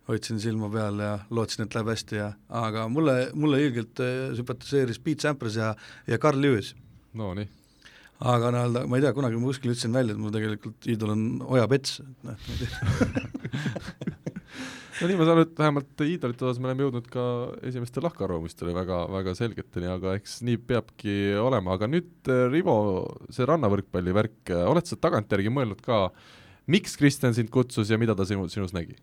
hoidsin silma peal ja lootsin, et läheb hästi ja aga mulle, mulle ilgelt äh, sümpatiseeris Pete Sampras ja, ja Carl Lewis. no nii. Aga nii-öelda, ma ei tea, kunagi ma kuskil ütlesin välja, et mul tegelikult iidol on Oja Pets, et noh, ma ei tea. no nii ma saan aru, et vähemalt iidolite osas me oleme jõudnud ka esimeste lahkarvamustele väga, väga selgeteni, aga eks nii peabki olema, aga nüüd äh, Rivo, see rannavõrkpalli värk, oled sa tagantjärgi mõelnud ka, miks Kristjan sind kutsus ja mida ta sinu, sinus nägi?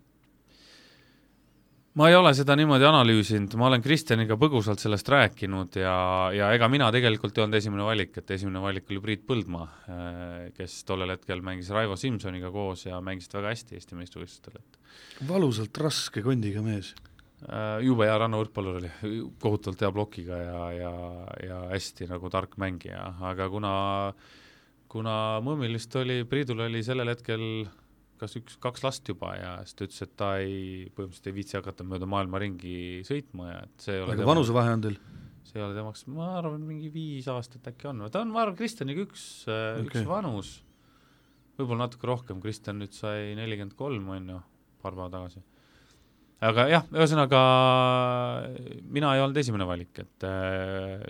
Ma ei ole seda niimoodi analüüsinud, ma olen Kristjaniga põgusalt sellest rääkinud ja, ja ega mina tegelikult ei olnud esimene valik, et esimene valik oli Priit Põldmaa, kes tollel hetkel mängis Raivo Simsoniga koos ja mängisid väga hästi Eesti meistrivõistlustel, et valusalt raske kondiga mees. äh, jube hea rannavõrkpallur oli, kohutavalt hea plokiga ja, ja, ja hästi nagu tark mängija, aga kuna kuna Mõmmil vist oli, Priidul oli sellel hetkel kas üks, kaks last juba ja siis ta ütles, et ta ei, põhimõtteliselt ei viitsi hakata mööda maailma ringi sõitma ja et see ei ole aga vanusevahe on teil? see ei ole temaks, ma arvan, mingi viis aastat äkki on, ta on, ma arvan, Kristjaniga üks okay., üks Okei. vanus, võib-olla natuke rohkem, Kristjan nüüd sai nelikümmend kolm, on ju, paar päeva tagasi. aga jah, ühesõnaga mina ei olnud esimene valik, et äh,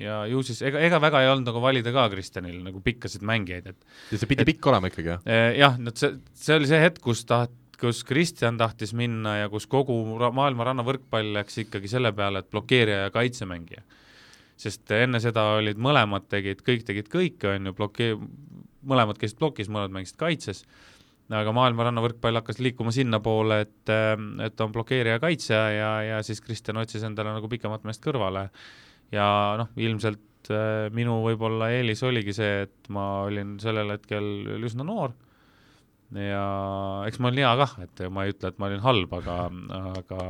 ja ju siis, ega, ega väga ei olnud nagu valida ka Kristjanil nagu pikkasid mängijaid, et ja see pidi Et- pikk olema ikkagi, jah? Eh, jah, no see, see oli see hetk, kus taht-, kus Kristjan tahtis minna ja kus kogu maailma rannavõrkpall läks ikkagi selle peale, et blokeerija ja kaitsemängija. sest enne seda olid mõlemad tegid, kõik tegid kõike, on ju, blokee-, mõlemad käisid plokis, mõlemad mängisid kaitses, aga maailma rannavõrkpall hakkas liikuma sinnapoole, et, et on blokeerija ja kaitsja ja, ja siis Kristjan otsis endale nagu pikemat meest kõrvale. Ja noh, ilmselt äh, minu võib-olla eelis oligi see, et ma olin sellel hetkel üsna noor ja eks ma olin hea kah, et ma ei ütle, et ma olin halb, aga, aga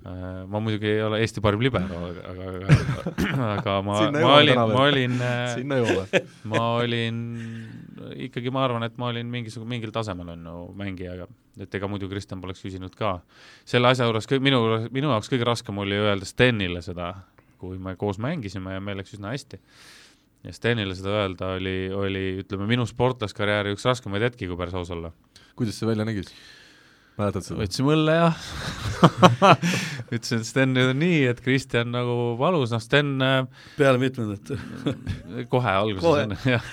äh, ma muidugi ei ole Eesti parim libero, aga, aga, aga ma, ma olin, ma olin, sinna jõuame. ma olin ikkagi, ma arvan, et ma olin mingisugune, mingil tasemel on ju mängijaga, et ega muidu Kristjan poleks küsinud ka. selle asja juures minu, minu jaoks kõige raskem oli öelda Stenile seda, kui me koos mängisime ja meil läks üsna hästi ja Stenile seda öelda oli, oli ütleme, minu sportlaskarjääri üks raskemaid hetki, kui päris aus olla. kuidas see välja nägi? mäletad seda? võtsime õlle ja ütlesin, et Sten, nüüd on nii, et Kristjan nagu valus, noh, Sten äh, peale mitmendat kohe alguses jah.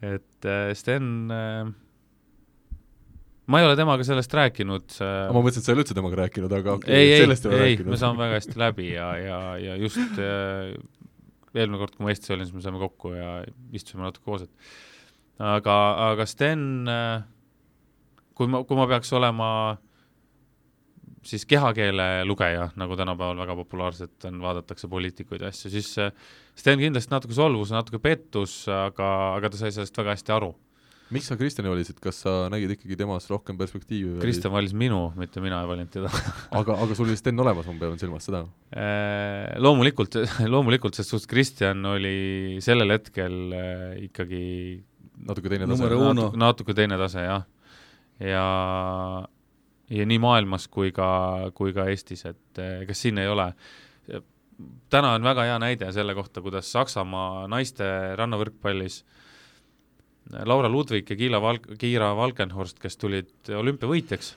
et äh, Sten äh, ma ei ole temaga sellest rääkinud äh, ma mõtlesin, et sa ei ole üldse temaga rääkinud, aga okei ei, ei, ei ei, me saame väga hästi läbi ja, ja, ja just äh, eelmine kord, kui ma Eestis olin, siis me saime kokku ja istusime natuke koos, et aga, aga Sten äh, kui ma, kui ma peaks olema siis kehakeele lugeja, nagu tänapäeval väga populaarselt on, vaadatakse poliitikuid ja asju, siis äh, Sten kindlasti natuke solvus, natuke pettus, aga, aga ta sai sellest väga hästi aru. Miks sa Kristjani valisid, kas sa nägid ikkagi temas rohkem perspektiivi Kristjan valis minu, mitte mina ei valinud teda aga, aga sul oli Sten olemas, ma pean silmas seda. Äh, loomulikult, loomulikult, sest suht Kristjan oli sellel hetkel äh, ikkagi natuke teine tase Numero uno. natuke, natuke teine tase, jah. ja, ja nii maailmas kui ka, kui ka Eestis, et eh, kas siin ei ole täna on väga hea näide selle kohta, kuidas Saksamaa naiste rannavõrkpallis Laura Ludvig ja Kiila Val-, Kiira Valkenhorst, kes tulid olümpiavõitjaks,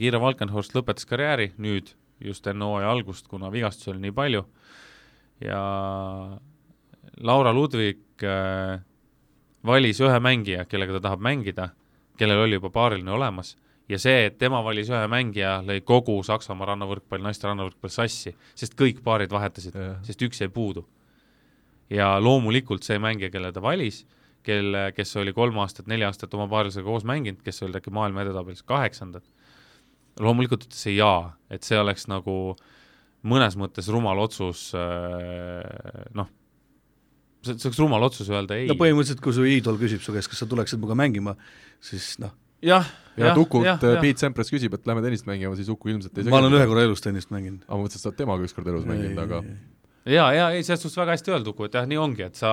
Kiira Valkenhorst lõpetas karjääri nüüd, just enne hooaja algust, kuna vigastusi oli nii palju, ja Laura Ludvig äh, valis ühe mängija, kellega ta tahab mängida, kellel oli juba paariline olemas, ja see, et tema valis ühe mängija, lõi kogu Saksamaa rannavõrkpall, naiste rannavõrkpall sassi, sest kõik paarid vahetasid, sest üks jäi puudu. ja loomulikult see mängija, kelle ta valis, kelle, kes oli kolm aastat, neli aastat oma paarilisega koos mänginud, kes olid äkki maailma edetabelis kaheksandad, loomulikult ütles see jaa, et see oleks nagu mõnes mõttes rumal otsus, noh, see, see oleks rumal otsus öelda ei. no põhimõtteliselt, kui su iidol küsib su käest, kas sa tuleksid minuga mängima, siis noh, jah, ja jah, Ukult jah, äh, jah. Piet Sempras küsib, et lähme tennist mängima, siis Uku ilmselt ei ma olen ühe korra elus tennist mänginud. aga ma mõtlesin, et sa oled temaga ükskord elus mänginud, aga ja, ja ei, selles suhtes väga hästi öeldud, Uku, et jah, nii ongi, et sa,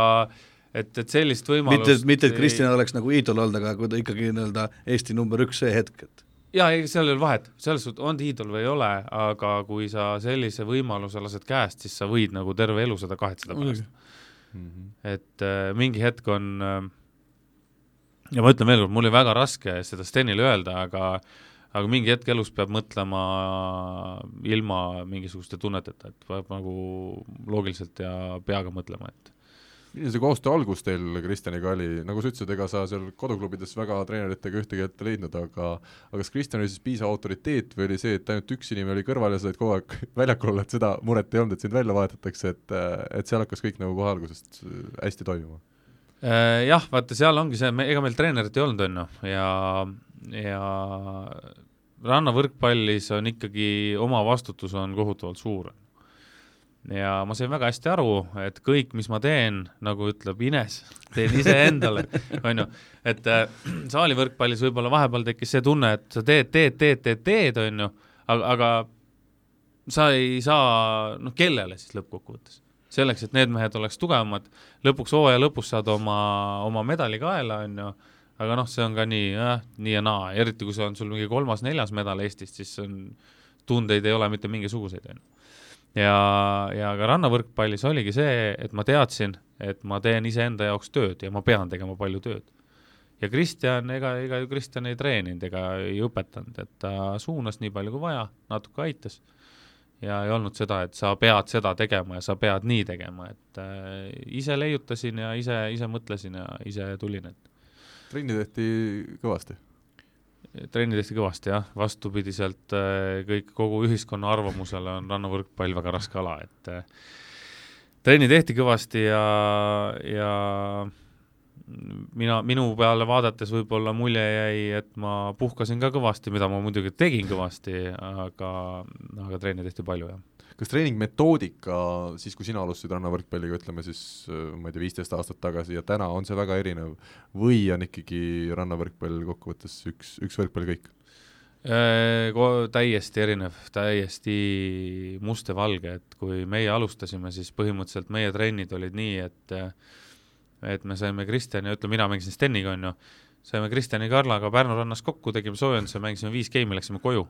et, et sellist mitte, võimalust mitte et Kristjan oleks nagu iidol olnud, aga kui ta ikkagi nii-öelda Eesti number üks see hetk, et jaa, ei, seal ei ole vahet, selles suhtes on ta iidol või ei ole, aga kui sa sellise võimaluse lased käest, siis sa võid nagu terve elu seda kahetseda pärast. Mhm. et äh, mingi hetk on äh, ja ma ütlen veel kord, mul oli väga raske seda Stenile öelda, aga aga mingi hetk elus peab mõtlema ilma mingisuguste tunneteta, et peab nagu loogiliselt ja peaga mõtlema, et milline see koostöö algus teil Kristjaniga oli, nagu sa ütlesid, ega sa seal koduklubides väga treeneritega ühtegi ette leidnud, aga aga kas Kristjan oli siis piisav autoriteet või oli see, et ainult üks inimene oli kõrval ja sa olid kogu aeg väljakul, et seda muret ei olnud, et sind välja vahetatakse, et et seal hakkas kõik nagu kohe algusest hästi toimima? Äh, jah, vaata, seal ongi see, me, ega meil treenerit ei olnud, on ju, ja, ja rannavõrkpallis on ikkagi, oma vastutus on kohutavalt suur. Ja ma sain väga hästi aru, et kõik, mis ma teen, nagu ütleb Ines, teen iseendale, on ju, et äh, saalivõrkpallis võib-olla vahepeal tekkis see tunne, et sa teed, teed, teed, teed, teed, on ju, aga, aga sa ei saa, noh, kellele siis lõppkokkuvõttes? selleks, et need mehed oleks tugevamad, lõpuks hooaja lõpus saad oma, oma medali kaela, on ju, aga noh, see on ka nii, jah, nii ja naa, eriti kui see on sul mingi kolmas-neljas medal Eestist, siis on, tundeid ei ole mitte mingisuguseid, on ju. Ja, ja ka rannavõrkpallis oligi see, et ma teadsin, et ma teen iseenda jaoks tööd ja ma pean tegema palju tööd. ja Kristjan, ega, ega ju Kristjan ei treeninud ega ei õpetanud, et ta suunas nii palju kui vaja, natuke aitas ja ei olnud seda, et sa pead seda tegema ja sa pead nii tegema, et äh, ise leiutasin ja ise, ise mõtlesin ja ise tulin, et trenni tehti kõvasti? Trenni tehti kõvasti jah, vastupidiselt äh, kõik, kogu ühiskonna arvamusele on rannavõrkpall väga raske ala, et äh, trenni tehti kõvasti ja, ja mina, minu peale vaadates võib-olla mulje jäi, et ma puhkasin ka kõvasti, mida ma muidugi tegin kõvasti, aga, aga trenni tehti palju, jah. Kas treeningmetoodika siis, kui sina alustasid rannavõrkpalliga, ütleme siis ma ei tea, viisteist aastat tagasi ja täna, on see väga erinev või on ikkagi rannavõrkpall kokkuvõttes üks, üks võrkpall kõik? Äh, täiesti erinev, täiesti must ja valge, et kui meie alustasime, siis põhimõtteliselt meie trennid olid nii, et et me saime Kristjani, ütleme, mina mängisin Steniga, on ju, saime Kristjani Karlaga Pärnu rannas kokku, tegime soojenduse, mängisime viis geimi, läksime koju.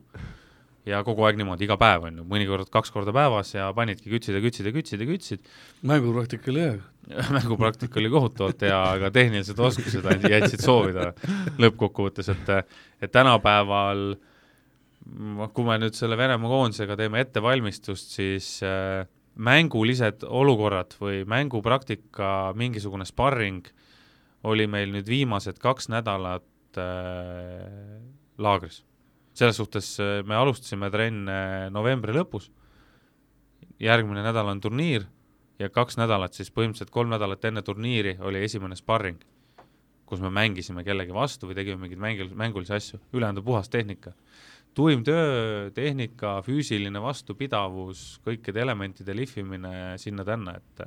Ja kogu aeg niimoodi, iga päev, on ju, mõnikord kaks korda päevas ja panidki kütsid ja kütsid ja kütsid ja kütsid. mängupraktika oli hea mängupraktika oli kohutavalt hea, aga tehnilised oskused jätsid soovida lõppkokkuvõttes, et et tänapäeval kui me nüüd selle Venemaa koondisega teeme ettevalmistust, siis äh, mängulised olukorrad või mängupraktika, mingisugune sparring oli meil nüüd viimased kaks nädalat äh, laagris. Selles suhtes äh, me alustasime trenne novembri lõpus, järgmine nädal on turniir ja kaks nädalat, siis põhimõtteliselt kolm nädalat enne turniiri oli esimene sparring, kus me mängisime kellegi vastu või tegime mingeid mängul-, mängulisi asju, ülejäänud on puhas tehnika. Tuim töö, tehnika, füüsiline vastupidavus, kõikide elementide lihvimine sinna-tänna, et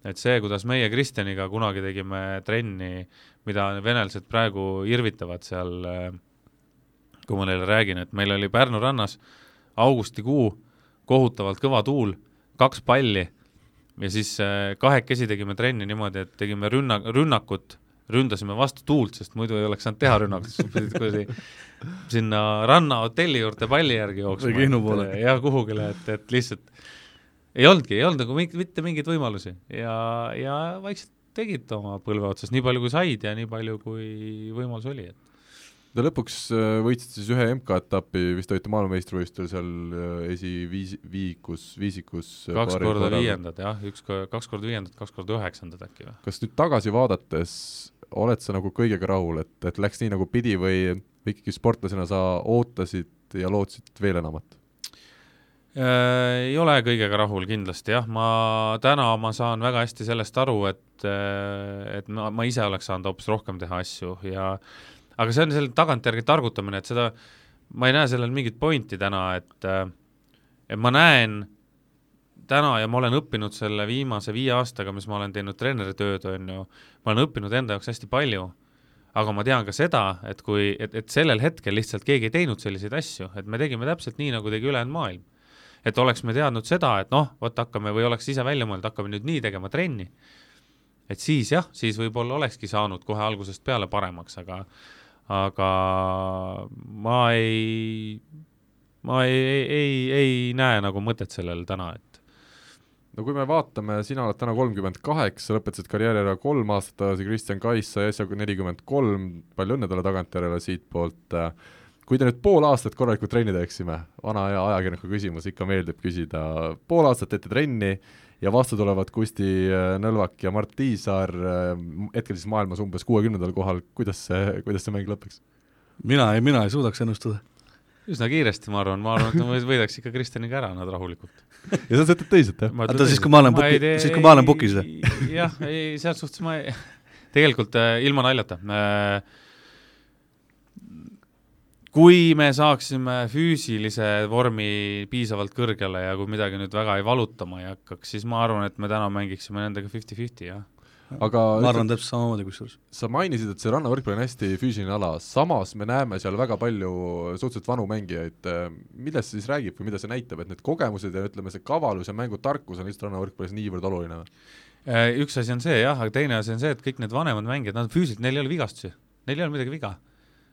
et see, kuidas meie Kristjaniga kunagi tegime trenni, mida venelased praegu irvitavad seal, kui ma neile räägin, et meil oli Pärnu rannas augustikuu, kohutavalt kõva tuul, kaks palli ja siis eh, kahekesi tegime trenni niimoodi, et tegime rünna, rünnakut ründasime vastu tuult, sest muidu ei oleks saanud teha rünnakut, siis pidid kuidagi sinna rannahotelli juurde palli järgi jooksma. või Kihnu poole. jah, kuhugile, et, et lihtsalt ei olnudki, ei olnud nagu mitte mingeid võimalusi ja, ja vaikselt tegid oma põlve otsas nii palju, kui said ja nii palju, kui võimalus oli, et Te lõpuks äh, võitsite siis ühe MK-etapi, vist olite maailmameistrivõistlustel seal äh, esiviis-, viikus, viisikus äh, kaks korda viiendad jah, üks, kaks korda viiendad, kaks korda üheksandad äkki või? kas nüüd tagasi vaadates oled sa nagu kõigega rahul, et, et läks nii, nagu pidi või, ikkagi sportlasena sa ootasid ja lootsid veel enamat? Ei ole kõigega rahul kindlasti jah, ma täna ma saan väga hästi sellest aru, et, et ma, ma ise oleks saanud hoopis rohkem teha asju ja aga see on selline tagantjärgi targutamine, et seda, ma ei näe sellel mingit pointi täna, et äh, et ma näen täna ja ma olen õppinud selle viimase viie aastaga, mis ma olen teinud treeneritööd, on ju, ma olen õppinud enda jaoks hästi palju, aga ma tean ka seda, et kui, et, et sellel hetkel lihtsalt keegi ei teinud selliseid asju, et me tegime täpselt nii, nagu tegi ülejäänud maailm. et oleks me teadnud seda, et noh, vot hakkame või oleks ise välja mõelnud, hakkame nüüd nii tegema trenni, et siis jah, siis võib-olla olekski saanud kohe algusest peale paremaks, aga aga ma ei, ma ei, ei, ei, ei näe nagu mõtet sellel täna, et no kui me vaatame, sina oled täna kolmkümmend kaheksa, lõpetasid karjääri ära kolm aastat tagasi, Kristjan Kais sai äsja nelikümmend kolm, palju õnne talle tagantjärele siitpoolt, kui te nüüd pool aastat korralikult trenni teeksime, vana hea ajakirjaniku küsimus, ikka meeldib küsida, pool aastat teete trenni ja vastu tulevad Kusti äh, Nõlvak ja Mart Tiisaar, äh, hetkel siis maailmas umbes kuuekümnendal kohal, kuidas see, kuidas see mäng lõpeks? mina ei, mina ei suudaks ennustada üsna kiiresti, ma arvan, ma arvan, et ma võidaks ikka Kristjaniga ära nad rahulikult. ja sa sõidad teised, jah? oota, siis kui ma olen puki, siis kui ma olen pukis või? jah, ei, selles suhtes ma ei, tegelikult äh, ilma naljata äh,, kui me saaksime füüsilise vormi piisavalt kõrgele ja kui midagi nüüd väga ei valutama ei hakkaks, siis ma arvan, et me täna mängiksime nendega fifty-fifty, jah aga ma arvan täpselt samamoodi kusjuures. sa mainisid, et see rannavõrkpall on hästi füüsiline ala, samas me näeme seal väga palju suhteliselt vanu mängijaid, millest see siis räägib või mida see näitab, et need kogemused ja ütleme, see kavalus ja mängutarkus on lihtsalt rannavõrkpallis niivõrd oluline või? Äh, üks asi on see jah, aga teine asi on see, et kõik need vanemad mängijad, nad füüsiliselt, neil ei ole vigastusi, neil ei ole midagi viga.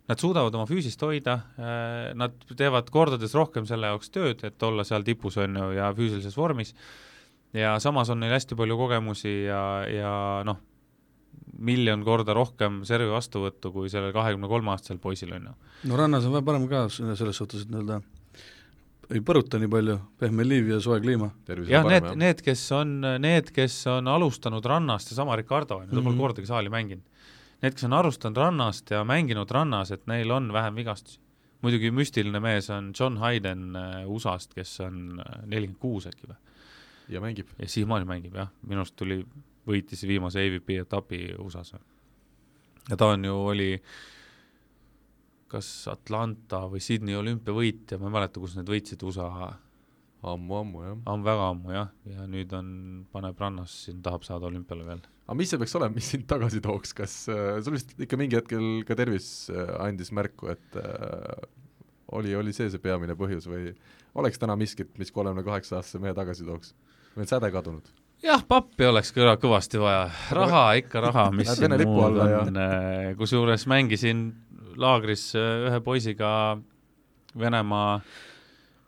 Nad suudavad oma füüsist hoida, äh, nad teevad kordades rohkem selle jaoks tööd, et olla seal tipus, on ju, ja füüsilises vormis ja samas on neil hästi palju kogemusi ja, ja noh, miljon korda rohkem servi vastuvõttu kui sellel kahekümne kolme aastasel poisil, on ju. no rannas on veel parem ka selles suhtes, et nii-öelda ei põruta nii palju, pehme liiv ja soe kliima. jah, need, need, kes on, need, kes on alustanud rannast, seesama Ricardo on ju, ta pole mm -hmm. kordagi saali mänginud. Need, kes on alustanud rannast ja mänginud rannas, et neil on vähem vigastusi. muidugi müstiline mees on John Hayden äh, USA-st, kes on äh, nelikümmend kuus äkki või? ja mängib. ja siiamaani mängib jah, minu arust tuli, võitis viimase AVP etapi USA-s. ja ta on ju, oli kas Atlanta või Sydney olümpiavõitja, ma ei mäleta, kus need võitsid, USA ammu-ammu, jah. ammu, väga ammu, jah, ja nüüd on, paneb rannas siin, tahab saada olümpiale veel. Aga mis see peaks olema, mis sind tagasi tooks, kas äh, sul vist ikka mingi hetkel ka tervis äh, andis märku, et äh, oli, oli see see peamine põhjus või oleks täna miskit, mis kolmekümne kaheksa aastase mehe tagasi tooks? või on säde kadunud? jah, pappi oleks kõva, kõvasti vaja, raha ikka raha, mis siin muud on, äh, kusjuures mängisin laagris äh, ühe poisiga Venemaa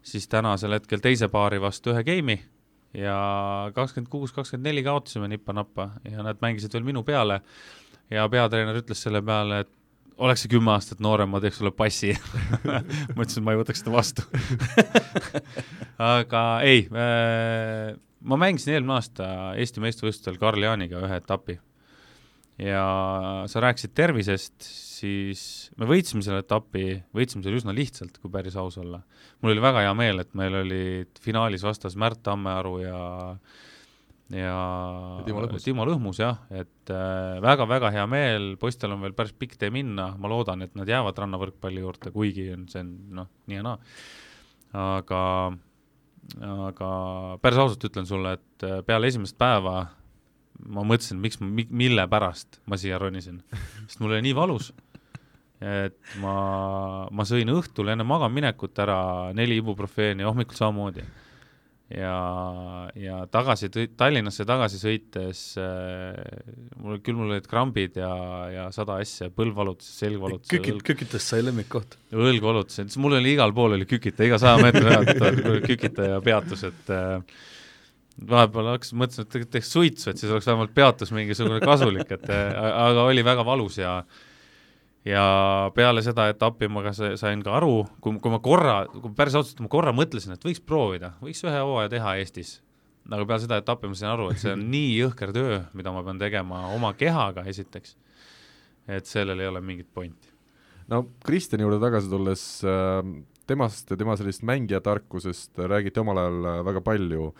siis tänasel hetkel teise paari vastu ühe game'i ja kakskümmend kuus, kakskümmend neli kaotasime nippa-nappa ja nad mängisid veel minu peale. Ja peatreener ütles selle peale, et oleks see kümme aastat noorem, ma teeks sulle passi. Ma ütlesin, et ma ei võtaks seda vastu. Aga ei äh,, ma mängisin eelmine aasta Eesti meistrivõistlustel Karl Jaaniga ühe etapi. Ja sa rääkisid tervisest, siis me võitsime selle etapi, võitsime selle üsna lihtsalt, kui päris aus olla. mul oli väga hea meel, et meil olid finaalis vastas Märt Tammearu ja ja, ja Timo Lõhmus, Timo Lõhmus jah, et väga-väga äh, hea meel, poistel on veel päris pikk tee minna, ma loodan, et nad jäävad rannavõrkpalli juurde, kuigi on, see on noh, nii ja naa. aga, aga päris ausalt ütlen sulle, et äh, peale esimest päeva ma mõtlesin, miks mille pärast ma siia ronisin, sest mul oli nii valus, et ma, ma sõin õhtul enne magamaminekut ära neli ibuprofeeni, hommikul samamoodi. ja, ja tagasi, Tallinnasse tagasi sõites äh, mul, küll mul olid krambid ja, ja sada asja, põlv valutas, selg valutas. kükit-, kükitast sai lemmikkoht. õlg valutas, mul oli igal pool oli kükita, iga saja meetri pealt kükita ja peatus, et äh, vahepeal hakkasin, mõtlesin, et teeks suitsu, et siis oleks vähemalt peatus mingisugune kasulik, et aga oli väga valus ja ja peale seda etappi ma ka sain ka aru, kui, kui ma korra, kui päris ausalt, ma korra mõtlesin, et võiks proovida, võiks ühe hooaja teha Eestis. aga peale seda etappi ma sain aru, et see on nii jõhker töö, mida ma pean tegema oma kehaga esiteks, et sellel ei ole mingit pointi. no Kristjani juurde tagasi tulles äh, temast ja tema sellisest mängijatarkusest räägiti omal ajal äh, väga palju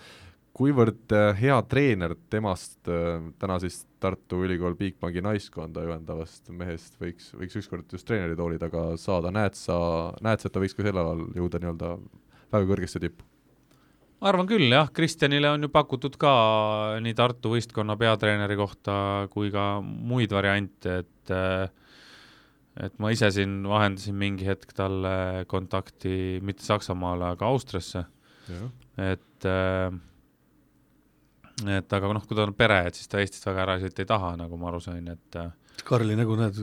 kuivõrd äh, hea treener temast äh, täna siis Tartu Ülikool Bigbanki naiskonda juhendavast mehest võiks, võiks ükskord just treeneri tooli taga saada, näed sa, näed sa, et ta võiks ka sel alal jõuda nii-öelda väga kõrgesse tippu? ma arvan küll jah, Kristjanile on ju pakutud ka nii Tartu võistkonna peatreeneri kohta kui ka muid variante, et äh, et ma ise siin vahendasin mingi hetk talle kontakti mitte Saksamaale, aga Austriasse. et äh, et aga noh, kui tal on pere, et siis ta Eestist väga ära sõita ei taha, nagu ma aru sain, et äh, Karli nägu näed,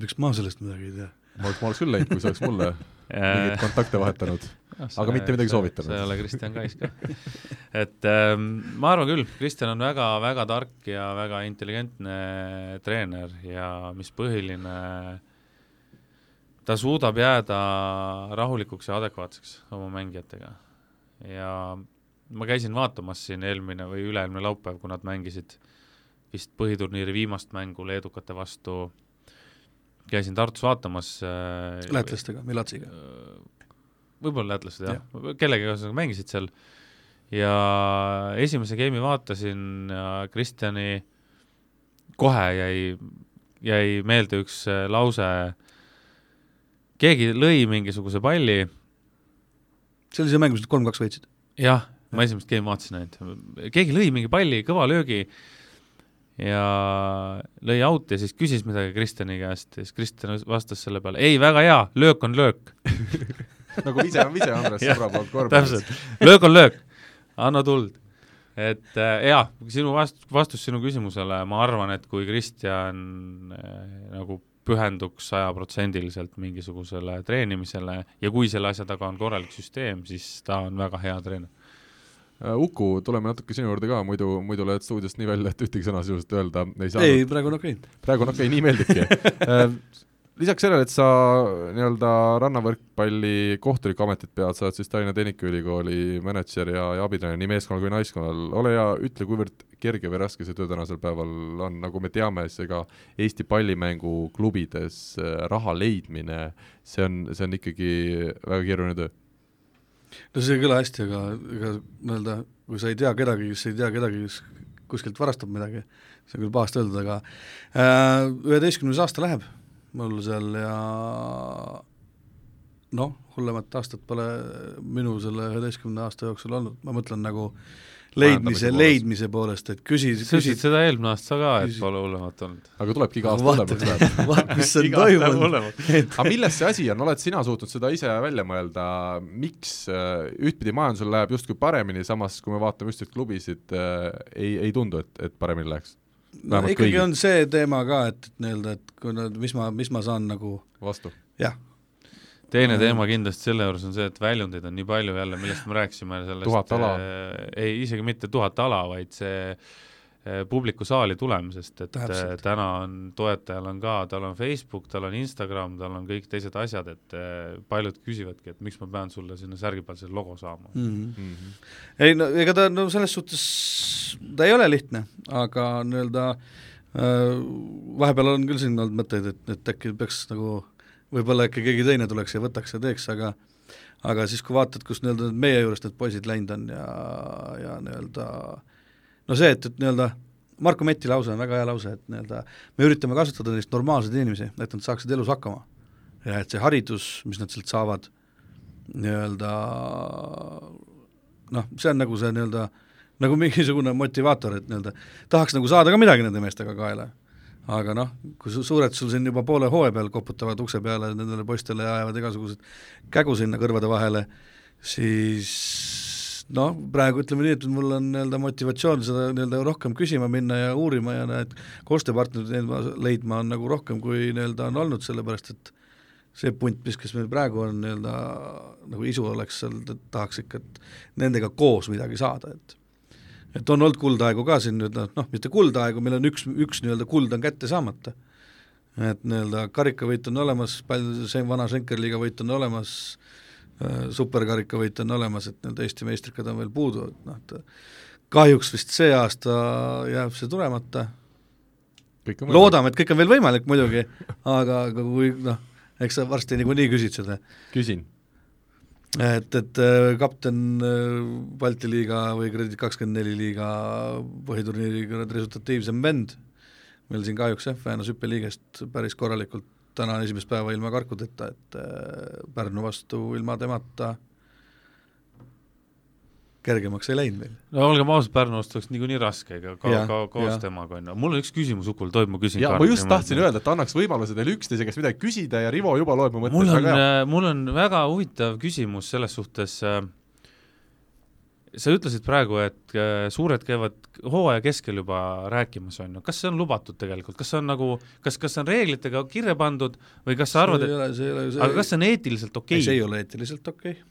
miks ma sellest midagi ei tea? ma oleks, ma oleks küll läinud, kui sa oleks mulle mingeid kontakte vahetanud aga mitte midagi soovitanud. sa ei ole Kristjan Kais ka et ähm, ma arvan küll, Kristjan on väga-väga tark ja väga intelligentne treener ja mis põhiline, ta suudab jääda rahulikuks ja adekvaatseks oma mängijatega. ja ma käisin vaatamas siin eelmine või üle-eelmine laupäev, kui nad mängisid vist põhiturniiri viimast mängu leedukate vastu, käisin Tartus vaatamas äh, lätlastega, Milatsiga? Äh, võib-olla lätlased jah ja., kellegagi ühesõnaga mängisid seal ja esimese game'i vaatasin ja Kristjani kohe jäi, jäi meelde üks äh, lause, keegi lõi mingisuguse palli see oli see mäng, mis nad kolm-kaks võitsid? jah, ma esimest game'i vaatasin ainult, keegi lõi mingi palli, kõva löögi ja lõi out ja siis küsis midagi Kristjani käest ja siis Kristjan vastas selle peale, ei, väga hea, löök on löök. Nagu vise on vise Andres sõbra poolt korvpallis. täpselt, löök on löök, anna tuld. et äh, jaa, sinu vast-, vastus sinu küsimusele, ma arvan, et kui Kristjan äh, nagu pühenduks sajaprotsendiliselt mingisugusele treenimisele ja kui selle asja taga on korralik süsteem, siis ta on väga hea treener Uku, tuleme natuke sinu juurde ka, muidu, muidu lähed stuudiost nii välja, et ühtegi sõna sisuliselt öelda ei saa. ei, praegu on okei okay.. praegu on okei okay,, nii meeldibki äh, lisaks sellele, et sa nii-öelda rannavõrkpalli kohtunikuametit pead, sa oled siis Tallinna Tehnikaülikooli mänedžer ja, ja abitreener nii meeskonnal kui naiskonnal, ole hea, ütle, kuivõrd kerge või raske see töö tänasel päeval on, nagu me teame, siis ega Eesti pallimänguklubides äh, raha leidmine, see on, see on ikkagi väga keeruline töö. No see ei kõla hästi, aga ega nii-öelda kui sa ei tea kedagi, kes ei tea kedagi, kes kuskilt varastab midagi, see on küll pahasti öeldud, aga äh, üheteistkümnes äh, aasta läheb mul seal ja noh, hullemat aastat pole minu selle üheteistkümne aasta jooksul olnud, ma mõtlen nagu leidmise, leidmise poolest, et küsi, sa ütlesid seda eelmine aasta ka, et pole hullemat olnud. aga tulebki iga aasta hullemaks läheb. vaat, mis on toimunud. aga milles see asi on, oled sina suutnud seda ise välja mõelda, miks äh, ühtpidi majandusel läheb justkui paremini, samas kui me vaatame just neid klubisid äh,, ei, ei tundu, et, et paremini läheks? no ikkagi kõigil. on see teema ka, et, et nii-öelda, et kui nad, mis ma, mis ma saan nagu vastu? jah. Teine teema kindlasti selle juures on see, et väljundeid on nii palju jälle, millest me rääkisime, sellest tuhat ala äh,, ei, isegi mitte tuhat ala, vaid see äh, publiku saali tulemisest, et Täpselt. täna on, toetajal on ka, tal on Facebook, tal on Instagram, tal on kõik teised asjad, et äh, paljud küsivadki, et miks ma pean sulle sinna särgi peal selle logo saama mm. -hmm. Mm -hmm. ei no ega ta no selles suhtes, ta ei ole lihtne, aga nii-öelda äh, vahepeal on küll siin olnud mõtteid, et, et äkki peaks nagu võib-olla äkki keegi teine tuleks ja võtaks ja teeks, aga aga siis, kui vaatad, kus nii-öelda meie juurest need poisid läinud on ja, ja nii-öelda no see, et, et nii-öelda Marko Metti lause on väga hea lause, et nii-öelda me üritame kasutada neist normaalseid inimesi, et nad saaksid elus hakkama. ja et see haridus, mis nad sealt saavad, nii-öelda noh, see on nagu see nii-öelda, nagu mingisugune motivaator, et nii-öelda tahaks nagu saada ka midagi nende meestega kaela aga noh, kui su suured sul siin juba poole hooaja peal koputavad ukse peale nendele poistele ja ajavad igasugused kägu sinna kõrvade vahele, siis noh, praegu ütleme nii, et mul on nii-öelda motivatsioon seda nii-öelda rohkem küsima minna ja uurima ja need koostööpartnerid leidma on nagu rohkem, kui nii-öelda on olnud, sellepärast et see punt, mis, kes meil praegu on nii-öelda nagu isu oleks seal, tahaks ikka, et nendega koos midagi saada, et et on olnud kuldaegu ka siin nüüd noh, noh, mitte kuldaegu, meil on üks, üks nii-öelda kuld on kätte saamata. et nii-öelda karikavõit on olemas, palju see vana Schenkerliiga võit on olemas äh,, superkarikavõit on olemas, et nii-öelda Eesti meistrikad on veel puudu, et noh, et kahjuks vist see aasta jääb see tulemata, loodame, et kõik on veel võimalik muidugi, aga, aga kui noh, eks sa varsti niikuinii küsid seda. küsin et, et äh, kapten äh, Balti liiga või Kredit kakskümmend neli liiga põhiturniiri resultatiivsem vend, meil siin kahjuks jah, Väänase hüppeliigest päris korralikult täna on esimest päeva ilma karkudeta, et äh, Pärnu vastu ilma temata äh, kergemaks ei läinud meil. no olgem ausad, Pärnu vastu oleks niikuinii raske, ega ka, ka koos temaga on ju, mul on üks küsimus Ukul, tohib, ma küsin ma just tahtsin öelda, et annaks võimaluse teil üksteise käest midagi küsida ja Rivo juba loeb mu mõtteid mul on, äh, mul on väga huvitav küsimus selles suhtes äh,, sa ütlesid praegu, et äh, suured käivad hooaja keskel juba rääkimas, on ju, kas see on lubatud tegelikult, kas see on nagu, kas, kas see on reeglitega kirja pandud või kas sa arvad, et see see aga kas see on eetiliselt okei okay?? see ei ole eetiliselt okei okay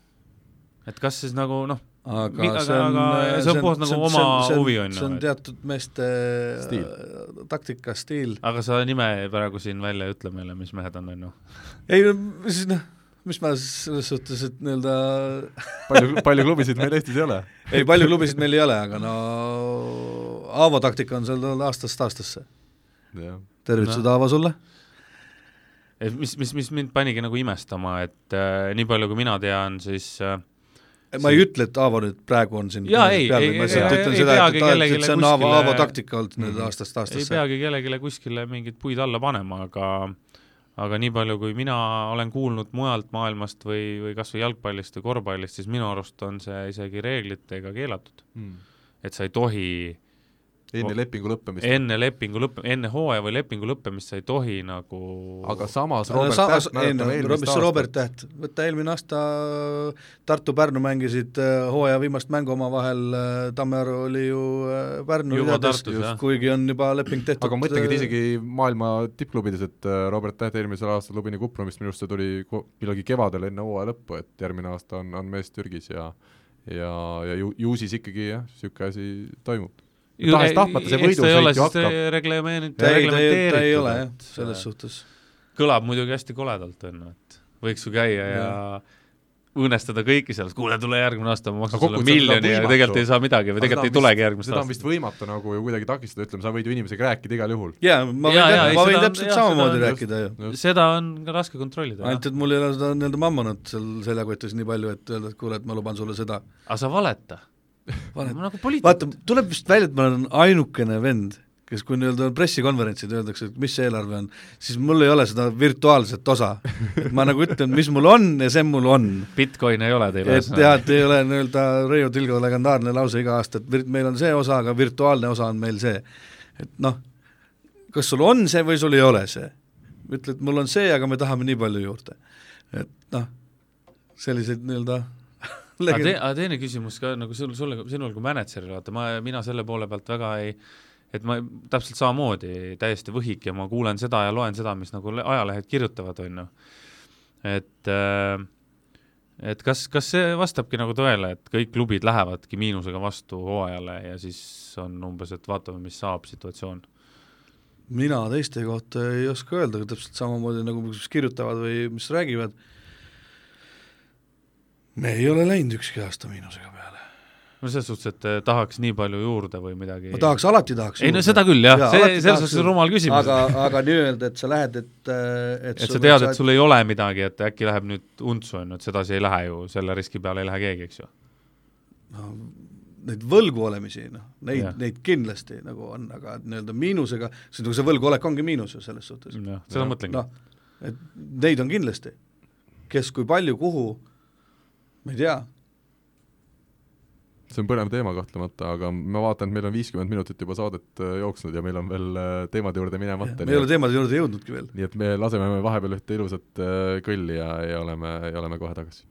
et kas siis nagu noh, aga Mi, see on, see on puhtalt nagu oma see on, huvi, on ju? see on teatud meeste stiil. taktika, stiil. aga sa nime praegu siin välja ei ütle meile, mis mehed on, on ju? ei no siis noh, mis ma selles suhtes, et nii-öelda palju, palju klubisid meil Eestis ei ole? ei, palju klubisid meil ei ole, aga no Aavo taktika on seal aastast aastasse. tervitused no., Aavo, sulle! mis, mis, mis mind panigi nagu imestama, et äh, nii palju, kui mina tean, siis äh, ma ei ütle, et Aavo nüüd praegu on siin jaa, ei, ei, seda, et, et, et see on Aavo, Aavo taktika olnud nüüd aastast aastasse. ei peagi kellelegi kuskile mingeid puid alla panema, aga aga nii palju, kui mina olen kuulnud mujalt maailmast või, või kas või jalgpallist või korvpallist, siis minu arust on see isegi reeglitega keelatud. Mm.. et sa ei tohi enne lepingu lõppemist? enne lepingu lõpp, enne hooaja või lepingu lõppemist sa ei tohi nagu aga samas Robert no, Täht mäletame eelmist aastat. Robert Täht, võta eelmine aasta Tartu-Pärnu mängisid äh, hooaja viimast mängu omavahel, äh, Tammearu oli ju äh, Pärnu ridades, kuigi on juba leping tehtud. aga ma mõtlengi, et isegi maailma tippklubides, et Robert Täht eelmisel aastal Lubini Kuprumist minu arust see tuli millalgi kevadel enne hooaja lõppu, et järgmine aasta on, on mees Türgis ja ja, ja ju, ju siis ikkagi jah, niisugune asi toimub tahes-tahtmata see võidusõit ju hakkab. reglementeeritud. ei, ta ei, ta ei ole jah, selles suhtes kõlab muidugi hästi koledalt, on ju, et võiks ju käia ja, ja õõnestada kõiki sellest, kuule, tule järgmine aasta, ma maksan sulle miljoni ja tegelikult ei saa midagi või tegelikult ei tulegi järgmist aastat. seda on vist võimatu nagu ju kuidagi takistada, ütleme, sa võid ju inimesega rääkida igal juhul. jaa, ma võin, jaa, ei, ma võin seda- täpselt jaa, samamoodi seda- rääkida ju. seda on ka raske kontrollida, ainult et mul ei ole seda nii-öelda mammonat seal seljakotis nii palju, et öelda, et kuule, et ma luban sulle seda. aga sa valeta. Nagu vaata, tuleb vist välja, et ma olen ainukene vend, kes kui nii-öelda pressikonverentsil öeldakse, et mis see eelarve on, siis mul ei ole seda virtuaalset osa. et ma nagu ütlen, mis mul on ja see mul on. Bitcoin ei ole teil et jah, et ei ole nii-öelda Reiu Tilgo legendaarne lause iga aasta, et meil on see osa, aga virtuaalne osa on meil see. et noh, kas sul on see või sul ei ole see? ütle, et mul on see, aga me tahame nii palju juurde. et noh, selliseid nii-öelda aga te-, aga teine küsimus ka nagu sul, sulle, sinul kui mänedžeril, vaata ma, mina selle poole pealt väga ei et ma täpselt samamoodi täiesti võhik ja ma kuulen seda ja loen seda, mis nagu le- ajalehed kirjutavad, on ju. et äh, et kas, kas see vastabki nagu tõele, et kõik klubid lähevadki miinusega vastu hooajale ja siis on umbes, et vaatame, mis saab situatsioon? mina teiste kohta ei oska öelda, aga täpselt samamoodi nagu mis kirjutavad või mis räägivad, me ei ole läinud ükski aasta miinusega peale. no selles suhtes, et eh, tahaks nii palju juurde või midagi ma tahaks, alati tahaks ei no juurde. seda küll jah ja, see, selles suhtes on rumal küsimus. aga, aga nii-öelda, et sa lähed, et et et sa tead, et sul ei ole midagi, et äkki läheb nüüd untsu, on ju, et sedasi ei lähe ju, selle riski peale ei lähe keegi, eks ju. no, neid võlgu olemisi, noh, neid neid kindlasti nagu on, aga nii-öelda miinusega, sest nagu see võlguolek ongi miinus ju selles suhtes. jah, seda mõtlengi noh, et neid on kindlasti. kes kui palju, kuhu, ma ei tea, see on põnev teema kahtlemata, aga ma vaatan, et meil on viiskümmend minutit juba saadet äh, jooksnud ja meil on veel äh, teemade juurde minemata. me ei ole teemade juurde jõudnudki veel. nii et me laseme vahepeal ühte ilusat äh, kõlli ja, ja oleme, ja oleme kohe tagasi.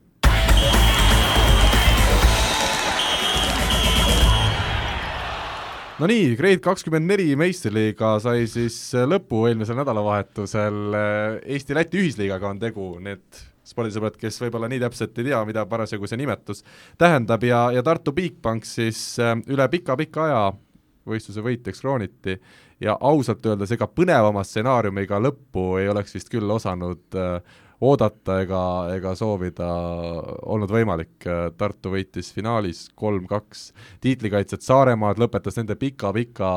no nii, Grade kakskümmend neli meistriliiga sai siis lõpu eelmisel nädalavahetusel, Eesti-Läti ühisliigaga on tegu, need spordisõbrad, kes võib-olla nii täpselt ei tea, mida parasjagu see nimetus tähendab ja, ja Tartu Bigbank siis äh, üle pika-pika aja võistluse võitjaks krooniti ja ausalt öeldes ega põnevama stsenaariumiga lõppu ei oleks vist küll osanud äh, oodata ega, ega soovida olnud võimalik. Tartu võitis finaalis kolm-kaks tiitlikaitset Saaremaad, lõpetas nende pika-pika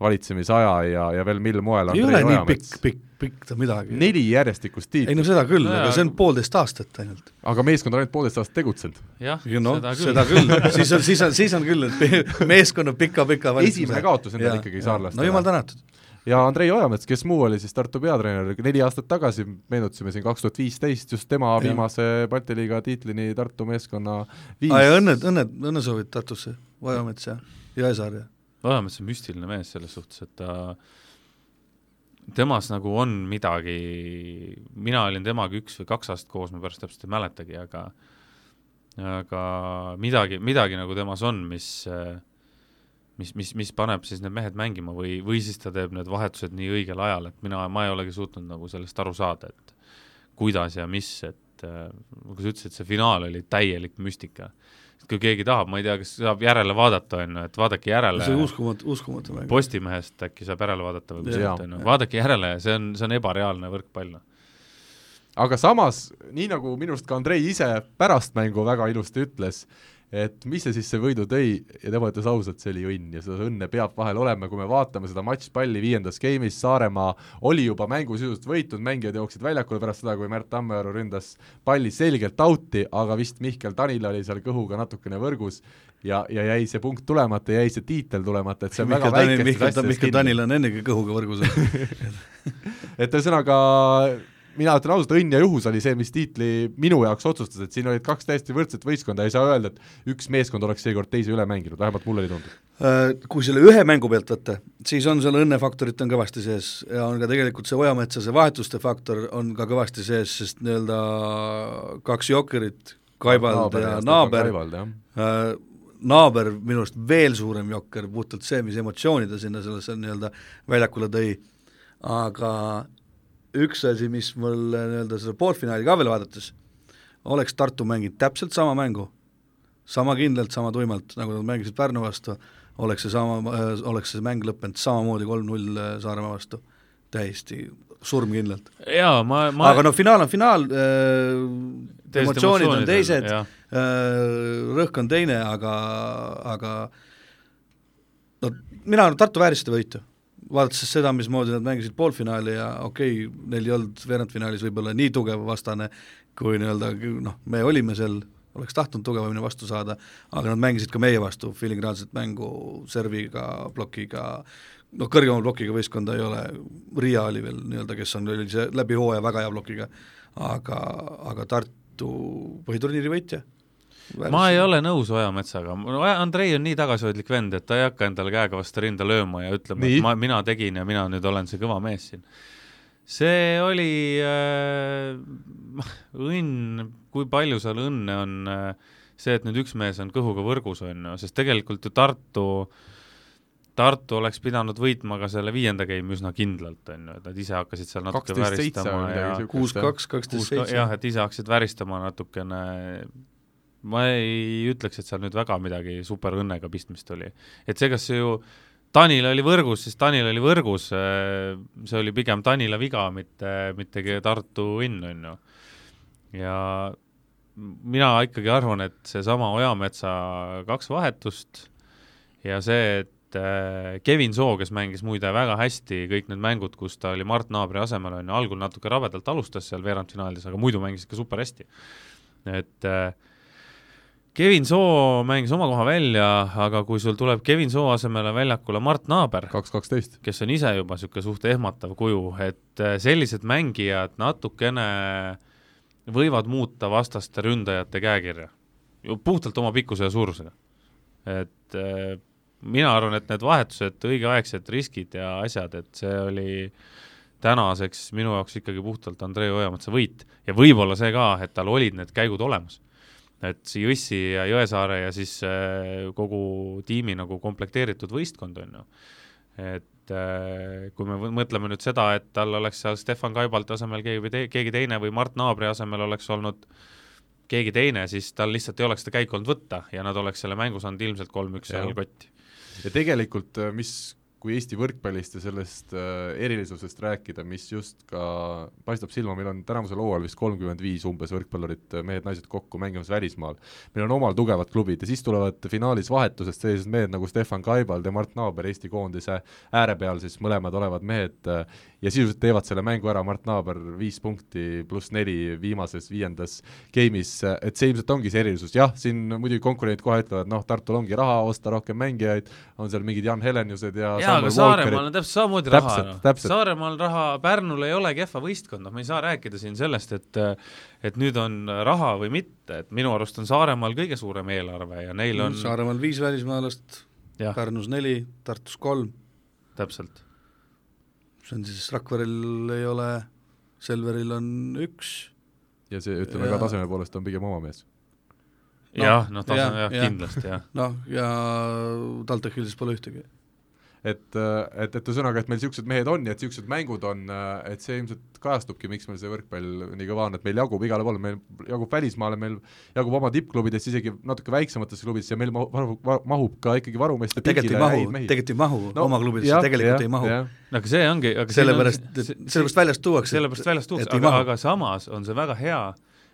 valitsemisaja ja, ja veel mil moel ei ole nii pikk, pikk, pikk ta midagi. neli järjestikust ei tiitlit, no seda küll No aga see on poolteist aastat ainult. aga meeskond on ainult poolteist aastat tegutsenud. jah, no seda küll, seda küll, siis on, siis on, siis on küll, et meeskonna pika-pika esimene kaotus endale ikkagi saarlastele. no jumal tänatud. ja Andrei Ojamets, kes muu oli siis Tartu peatreener, neli aastat tagasi, meenutasime siin kaks tuhat viisteist, just tema Ja. viimase Balti liiga tiitlini Tartu meeskonna viis aa ja õnned, õnned, õnnesoovid Tartusse, Ojamets ja Jõesaar ja Vahemäe on müstiline mees selles suhtes, et ta temas nagu on midagi, mina olin temaga üks või kaks aastat koos, ma pärast täpselt ei mäletagi, aga aga midagi, midagi nagu temas on, mis mis, mis, mis paneb siis need mehed mängima või, või siis ta teeb need vahetused nii õigel ajal, et mina, ma ei olegi suutnud nagu sellest aru saada, et kuidas ja mis, et nagu sa ütlesid, see finaal oli täielik müstika. Kui keegi tahab, ma ei tea, kas saab järele vaadata, on ju, et vaadake järele see on uskumatu, uskumatu mäng. Postimehest äkki saab järele vaadata või kuskilt, on ju, vaadake järele see on, see on ebareaalne võrkpall. aga samas, nii nagu minu arust ka Andrei ise pärast mängu väga ilusti ütles, et mis see siis see võidu tõi? Ja tema ütles ausalt, see oli õnn ja seda õnne peab vahel olema, kui me vaatame seda matšpalli viiendas game'is, Saaremaa oli juba mängu sisuliselt võitnud, mängijad jooksid väljakule pärast seda, kui Märt Tammearu ründas palli selgelt out'i, aga vist Mihkel Tanil oli seal kõhuga natukene võrgus ja, ja jäi see punkt tulemata, jäi see tiitel tulemata, et see on Mihkel väga väikestes Mihkel, asjades Mihkel. Tanil on ennegi kõhuga võrgus. Et ühesõnaga mina ütlen ausalt, õnn ja juhus oli see, mis tiitli minu jaoks otsustas, et siin olid kaks täiesti võrdset võistkonda, ei saa öelda, et üks meeskond oleks seekord teise üle mänginud, vähemalt mulle nii tundub. Äh, Kui selle ühe mängu pealt võtta, siis on seal õnnefaktorit on kõvasti sees ja on ka tegelikult see Ojametsa see vahetuste faktor on ka kõvasti sees, sest nii-öelda kaks jokkerit, Kaibald ja Naaber, Kaibald, jah. äh, Naaber minu arust veel suurem jokker, puhtalt see, mis emotsiooni ta sinna sellesse nii-öelda väljakule tõi, aga üks asi, mis mul nii-öelda seda poolfinaali ka veel vaadates, oleks Tartu mänginud täpselt sama mängu, sama kindlalt, sama tuimalt, nagu nad mängisid Pärnu vastu, oleks see sama, oleks see mäng lõppenud samamoodi kolm-null Saaremaa vastu. täiesti surmkindlalt. jaa, ma, ma aga noh, finaal on finaal äh,, emotsioonid on teised äh,, rõhk on teine, aga, aga no mina arvan, Tartu vääris seda võitu. Vaadates seda, mismoodi nad mängisid poolfinaali ja okei okay,, neil ei olnud veerandfinaalis võib-olla nii tugev vastane, kui nii-öelda noh, me olime seal, oleks tahtnud tugevamini vastu saada, aga nad mängisid ka meie vastu filigraanset mängu serviga, plokiga, noh kõrgema plokiga võistkonda ei ole, Riia oli veel nii-öelda, kes on, oli see läbi hooaja väga hea plokiga, aga, aga Tartu põhiturniiri võitja. Ma ei ole nõus Ojametsaga, Andrei on nii tagasihoidlik vend, et ta ei hakka endale käega vastu rinda lööma ja ütlema, et ma, mina tegin ja mina nüüd olen see kõva mees siin. see oli äh, õnn, kui palju seal õnne on äh, see, et nüüd üks mees on kõhuga võrgus, on ju, sest tegelikult ju Tartu Tartu oleks pidanud võitma ka selle viienda game'i üsna kindlalt, on ju, et nad ise hakkasid seal natuke kaksteist seitse väristama või midagi ja siukest. kuus, kaks, kaksteist, kuus ka- seitse. jah, et ise hakkasid väristama natukene, ma ei ütleks, et seal nüüd väga midagi super õnnega pistmist oli. et see, kas see ju Tanil oli võrgus, siis Tanil oli võrgus, see oli pigem Tanila viga, mitte, mitte Tartu õnn, on ju. ja mina ikkagi arvan, et seesama Ojametsa kaks vahetust ja see, et äh, Kevin Soo, kes mängis muide väga hästi kõik need mängud, kus ta oli Mart Naabri asemel, on ju, algul natuke rabedalt alustas seal veerandfinaalides, aga muidu mängis ikka super hästi. et äh, Kevin Soo mängis oma koha välja, aga kui sul tuleb Kevin Soo asemele väljakule Mart Naaber, kes on ise juba niisugune suht ehmatav kuju, et äh, sellised mängijad natukene võivad muuta vastaste ründajate käekirja. puhtalt oma pikkuse ja suurusega. et äh, mina arvan, et need vahetused, õigeaegsed riskid ja asjad, et see oli tänaseks minu jaoks ikkagi puhtalt Andrei Ojametsa võit ja võib-olla see ka, et tal olid need käigud olemas. Et see Jõssi ja Jõesaare ja siis äh, kogu tiimi nagu komplekteeritud võistkond on ju, et äh, kui me mõtleme nüüd seda, et tal oleks seal Stefan Kaibalti asemel keegi, keegi teine või Mart Naabri asemel oleks olnud keegi teine, siis tal lihtsalt ei oleks seda käiku olnud võtta ja nad oleks selle mängu saanud ilmselt kolm-üks seal kotti. ja tegelikult, mis, kui Eesti võrkpallist ja sellest äh, erilisusest rääkida, mis just ka paistab silma, meil on tänavusel hooajal vist kolmkümmend viis umbes võrkpallurit, mehed-naised kokku mängimas välismaal. meil on omal tugevad klubid ja siis tulevad finaalis vahetusest sellised mehed nagu Stefan Kaibald ja Mart Naaber Eesti koondise ääre peal, siis mõlemad olevad mehed äh, ja sisuliselt teevad selle mängu ära, Mart Naaber viis punkti pluss neli viimases viiendas game'is, et see ilmselt ongi see erilisus, jah, siin muidugi konkurendid kohe ütlevad, noh, Tartul ongi raha osta rohkem mängijaid, on seal mingid Jan Heleniused ja jaa, aga Saaremaal on täpselt samamoodi raha Täpselt, no.. täpselt. Saaremaal raha, Pärnul ei ole kehva võistkond, noh, me ei saa rääkida siin sellest, et et nüüd on raha või mitte, et minu arust on Saaremaal kõige suurem eelarve ja neil on, Saaremaal viis välismaalast, Pärnus neli, Tartus kolm, täpselt. see on siis Rakverel ei ole, Selveril on üks, ja see, ütleme Ja- ka taseme poolest on pigem oma mees. jah, noh, tase, jah, jah, kindlasti, jah. noh, ja TalTechil siis pole ühtegi. et, et, et ühesõnaga, et meil niisugused mehed on ja et niisugused mängud on, et see ilmselt kajastubki, miks meil see võrkpall nii kõva on, et meil jagub igale poole, meil jagub välismaale, meil jagub oma tippklubidest isegi natuke väiksematesse klubidesse ja meil mahub, mahub ka ikkagi varumeeste tegelikult ei mahu, tegelikult ei mahu no, oma klubidesse, tegelikult ei mahu. aga see ongi, aga sellepärast, sellepärast väljast tuuakse. sellepärast väljast tuuakse, aga, aga samas on see väga hea,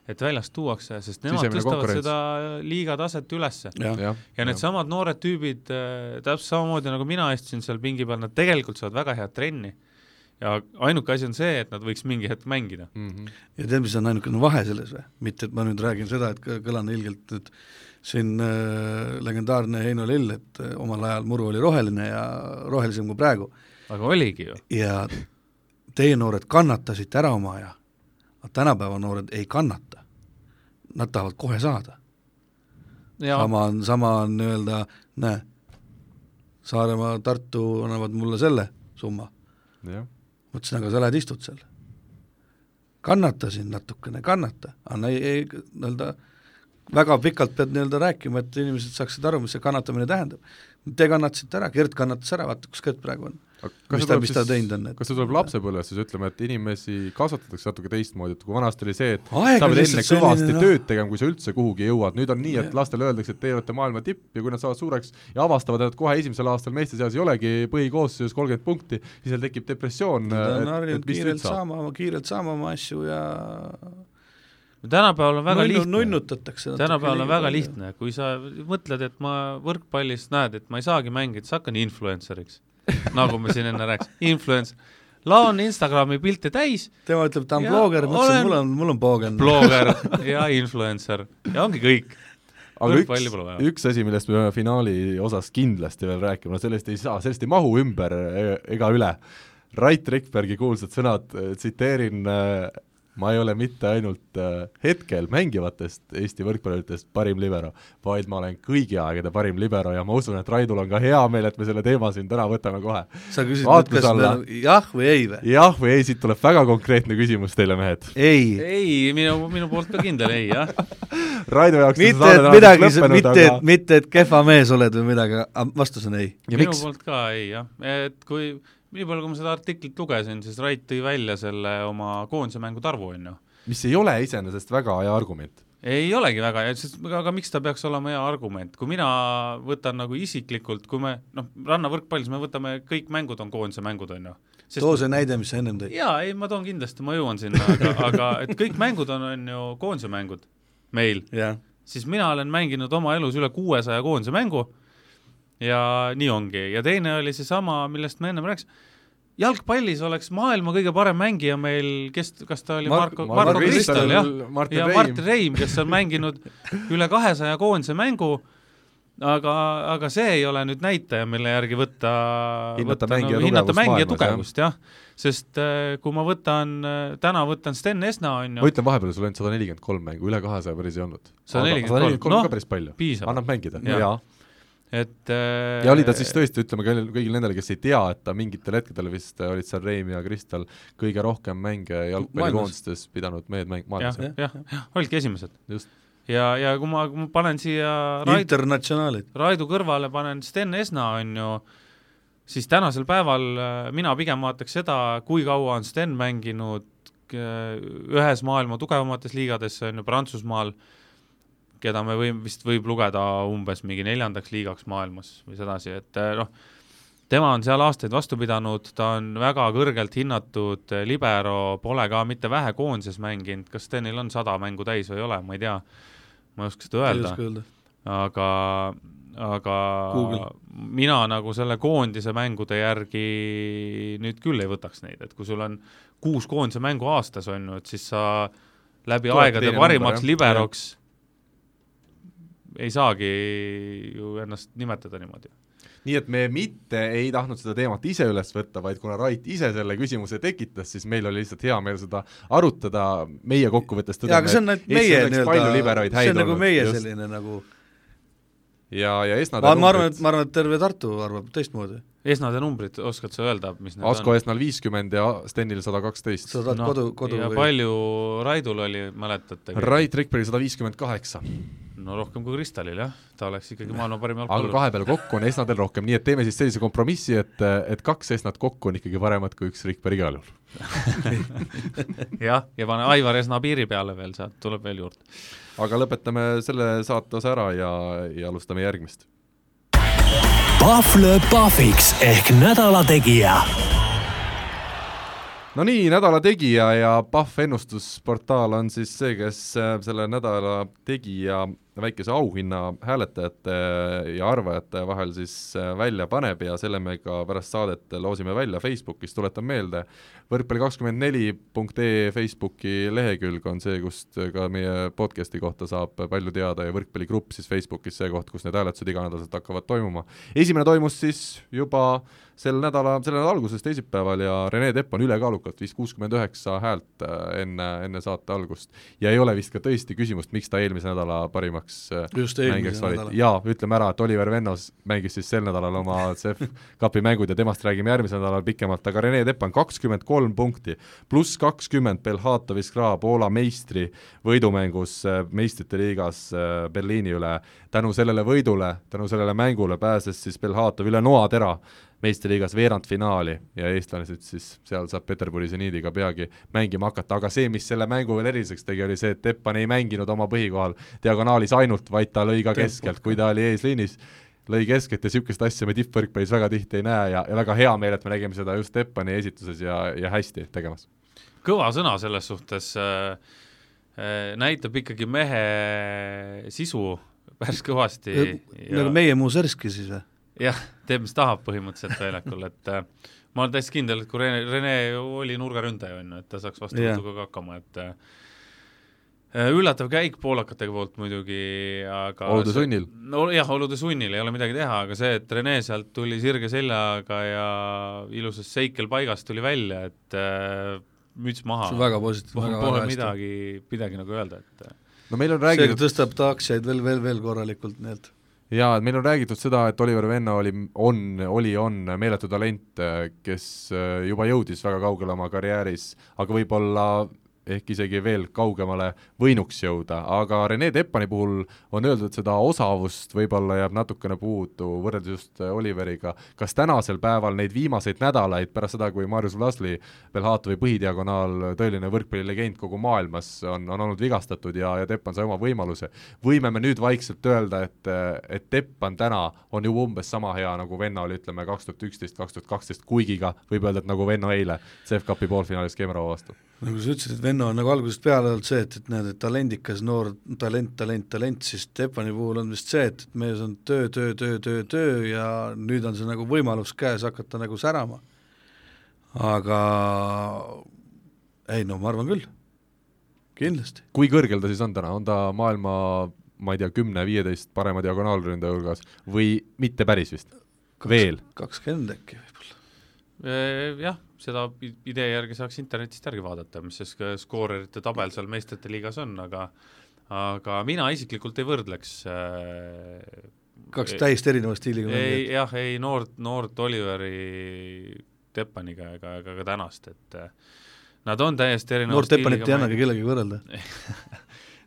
et väljast tuuakse, sest nemad Sisemine tõstavad konkurents. seda liiga taset ülesse. jah, jah, ja needsamad noored tüübid äh, täpselt samamoodi nagu mina istusin seal pingi peal, nad tegelikult saavad väga head trenni. ja ainuke asi on see, et nad võiks mingi hetk mängida. mm -hmm. ja tead, mis on ainukene vahe selles või? mitte, et ma nüüd räägin seda, et kõ- kõlan ilgelt nüüd siin äh, legendaarne Heino Lill, et äh, omal ajal muru oli roheline ja rohelisem kui praegu aga oligi ju. ja teie noored kannatasite ära oma aja, aga tänapäeva noored ei kannata. Nad tahavad kohe saada. sama on, sama on nii-öelda, näe, Saaremaa, Tartu annavad mulle selle summa, mõtlesin, aga sa lähed istud seal. kannatasin natukene, kannata, aga ei, ei nii-öelda väga pikalt pead nii-öelda rääkima, et inimesed saaksid aru, mis see kannatamine tähendab. Te kannatasite ära, Gert kannatas ära, vaata kus Gert praegu on. Mis ta, mis ta teinud on, et kas see tuleb lapsepõlvest siis, ütleme, et inimesi kasvatatakse natuke teistmoodi, et kui vanasti oli see, et Aeg sa pead enne kõvasti noh. tööd tegema, kui sa üldse kuhugi jõuad, nüüd on nii, et lastele öeldakse, et teie olete maailma tipp ja kui nad saavad suureks ja avastavad, et kohe esimesel aastal meeste seas ei olegi põhikoosseisus kolmkümmend punkti, siis neil tekib depressioon, ta on et, harjunud kiirelt saama, kiirelt saama oma asju ja tänapäeval on väga nunnu, lihtne, nunnutatakse. tänapäeval on väga. lihtne, kui sa mõtled, et ma võrkpallis näed, et ma ei saagi mängida, siis hakkan influencer'iks. nagu me siin enne rääkisime, influencer, laon Instagrami pilte täis, tema ütleb, ta on blogger, ma ütlesin, mul on, mul on poogen. blogger ja influencer ja ongi kõik. aga üks üks asi, millest me peame finaali osas kindlasti veel rääkima, no sellest ei saa, sellest ei mahu ümber e- ega üle. Rait Rikbergi kuulsad sõnad, tsiteerin, ma ei ole mitte ainult äh, hetkel mängivatest Eesti võrkpalluritest parim libero, vaid ma olen kõigi aegade parim libero ja ma usun, et Raidul on ka hea meel, et me selle teema siin täna võtame kohe. sa küsid nüüd, kas me jah või ei või? jah või ei, siit tuleb väga konkreetne küsimus teile, mehed. ei. ei, minu, minu poolt ka kindel ei, jah. Raido jaoks on mitte, et midagi, mitte, aga- et, mitte, et kehva mees oled või midagi, vastus on ei. ja minu miks? poolt ka ei jah, et kui nii palju, kui ma seda artiklit lugesin, siis Rait tõi välja selle oma koondise mängude arvu, on ju. mis ei ole iseenesest väga hea argument. ei olegi väga hea, sest aga, aga miks ta peaks olema hea argument, kui mina võtan nagu isiklikult, kui me noh, rannavõrkpallis me võtame, kõik mängud on koondise mängud, on ju. too see näide, mis sa ennem tõid. jaa, ei ma toon kindlasti, ma jõuan sinna, aga, aga et kõik mängud on, on ju koondise mängud meil, jah, siis mina olen mänginud oma elus üle kuuesaja koondise mängu ja nii ongi, ja teine oli seesama, millest me ennem rääkisime, jalgpallis oleks maailma kõige parem mängija meil, kes, kas ta oli Mark- Marko, Marko Kristal, jah, Martin ja Reim Martin. Reim, kes on mänginud üle kahesaja koondise mängu, aga, aga see ei ole nüüd näitaja, mille järgi võtta Hinnata mängija hinnata tugevust mängija maailmas, tugevust, jah. sest äh, kui ma võtan, täna võtan Sten Esna, on ma ju, ütlen vahepeal, sul ainult sada nelikümmend kolm mängu, üle kahesaja päris ei olnud. 143, kolm. noh, ka päris palju. piisab, annab mängida, jaa. Et äh, ja oli ta siis tõesti, ütleme kõigile nendele, kes ei tea, et ta mingitel hetkedel vist olid seal Reim ja Kristal kõige rohkem mänge jalgpallikoondistes pidanud mehed mäng-, jah maailmas, jah,? jah, jah, olidki esimesed. just. ja, ja kui ma, kui ma panen siia Raidu, internatsionaalid. Raidu kõrvale panen Sten Esna, on ju, siis tänasel päeval äh, mina pigem vaataks seda, kui kaua on Sten mänginud äh, ühes maailma tugevamates liigades, on ju Prantsusmaal, keda me võime, vist võib lugeda umbes mingi neljandaks liigaks maailmas või sedasi, et äh, noh, tema on seal aastaid vastu pidanud, ta on väga kõrgelt hinnatud eh, libero, pole ka mitte vähe koondises mänginud, kas Stenil on sada mängu täis või ei ole, ma ei tea, ma ei oska seda öelda. aga, aga Google. mina nagu selle koondise mängude järgi nüüd küll ei võtaks neid, et kui sul on kuus koondise mängu aastas, on ju, et siis sa läbi Tulebki aegade parimaks liberoks ei saagi ju ennast nimetada niimoodi. nii et me mitte ei tahtnud seda teemat ise üles võtta, vaid kuna Rait ise selle küsimuse tekitas, siis meil oli lihtsalt hea meel seda arutada, meie kokkuvõttes jaa, aga see on nüüd meie nii-öelda, see on nagu meie just. selline nagu, ja, ja Esnade ma, ma arvan, et, ma arvan, et terve Tartu arvab teistmoodi. esnade numbrid, oskad sa öelda, mis need Asko on? Esnal viiskümmend ja Stenil sada kaksteist. sa tahad kodu, kodu ja või? palju Raidul oli, mäletate? Rait Rikberg sada viiskümmend kaheksa, no rohkem kui Kristalil jah, ta oleks ikkagi maailma parim aga jalgpallur. kahe peale kokku on Esnadel rohkem, nii et teeme siis sellise kompromissi, et, et kaks Esnat kokku on ikkagi paremad kui üks Rikberg igal juhul. jah, ja pane Aivar Esna piiri peale veel, sealt tuleb veel juurde. aga lõpetame selle saate osa ära ja, ja alustame järgmist. Pahv lööb pahviks ehk nädala tegija no nii, nädala tegija ja Pahv ennustusportaal on siis see, kes äh, selle nädala tegija väikese auhinna hääletajate ja arvajate vahel siis äh, välja paneb ja selle me ka pärast saadet loosime välja Facebookis, tuletan meelde, võrkpalli kakskümmend neli punkt ee Facebooki lehekülg on see, kust ka meie podcast'i kohta saab palju teada ja võrkpalligrupp siis Facebookis see koht, kus need hääletused iganädalaselt hakkavad toimuma. esimene toimus siis juba sel nädala, selle nädala alguses teisipäeval ja Rene Tepp on ülekaalukalt vist kuuskümmend üheksa häält äh, enne, enne saate algust. ja ei ole vist ka tõesti küsimust, miks ta eelmise nädala parimaks äh, mängijaks valiti, jaa, ütleme ära, et Oliver Vennos mängis siis sel nädalal oma CEF kapi mängud ja temast räägime järgmisel nädalal pikemalt, aga Rene Tepp on kakskümmend kolm punkti, pluss kakskümmend Belhatovi Skra Poola meistri võidumängus äh, meistrite liigas Berliini üle. tänu sellele võidule, tänu sellele mängule pääses siis Belhatov üle noatera meistriliigas veerandfinaali ja eestlased siis seal saab Peterburi seniidiga peagi mängima hakata, aga see, mis selle mängu veel eriliseks tegi, oli see, et Teppan ei mänginud oma põhikohal diagonaalis ainult, vaid ta lõi ka keskelt, kui ta oli eesliinis lõi keskelt ja niisugust asja me tippvõrkpallis väga tihti ei näe ja, ja väga hea meel, et me nägime seda just Teppani esituses ja, ja hästi tegemas. kõva sõna selles suhtes äh, äh, näitab ikkagi mehe sisu päris kõvasti. nagu meie Muserski siis või? Jah, teeb, mis tahab põhimõtteliselt väljakul, et äh, ma olen täiesti kindel, et kui Rene, Rene oli nurgaründaja, on ju, et ta saaks vastuvõtuga ka hakkama, et äh, Äh, üllatav käik poolakate poolt muidugi, aga olude sunnil? no jah, olude sunnil, ei ole midagi teha, aga see, et Rene sealt tuli sirge seljaga ja ilusas seikel paigas tuli välja, et äh, müts maha. see on väga positiivne, väga, väga hästi. midagi, midagi nagu öelda, et äh. no meil on räägitud seega tõstab ta aktsiaid veel, veel, veel korralikult, nii et jaa, et meil on räägitud seda, et Oliver Venno oli, on, oli, on meeletu talent, kes juba jõudis väga kaugele oma karjääris, aga võib-olla ehk isegi veel kaugemale võinuks jõuda, aga Rene Teppani puhul on öeldud, et seda osavust võib-olla jääb natukene puudu võrreldes just Oliveriga. kas tänasel päeval neid viimaseid nädalaid pärast seda, kui Marius Vlasli, Belhatovi põhidiagonaal, tõeline võrkpallilegend kogu maailmas, on, on olnud vigastatud ja, ja Teppan sai oma võimaluse, võime me nüüd vaikselt öelda, et, et Teppan täna on ju umbes sama hea, nagu Venno oli, ütleme, kaks tuhat üksteist, kaks tuhat kaksteist, kuigi ka võib öelda, et nagu Venno eile CF-Cupi poolfinaalis Keemrova vastu. Nagu sa ütlesid, et Venno on nagu algusest peale olnud see, et, et näed, et talendikas noor talent, talent, talent, siis Stefani puhul on vist see, et, et mees on töö, töö, töö, töö, töö ja nüüd on see nagu võimalus käes hakata nagu särama. aga ei no ma arvan küll, kindlasti. kui kõrgel ta siis on täna, on ta maailma ma ei tea, kümne-viieteist parema diagonaalründaja hulgas või mitte päris vist? veel? kakskümmend äkki. Jah seda idee järgi saaks internetist järgi vaadata, mis see skoorerite tabel seal meistrite liigas on, aga aga mina isiklikult ei võrdleks äh, kaks täiesti erineva stiiliga mängijat. jah, ei noort, noort Oliveri Teppaniga ega, ega ka tänast, et äh, nad on täiesti erineva noort Teppanit ei annagi kellegagi võrrelda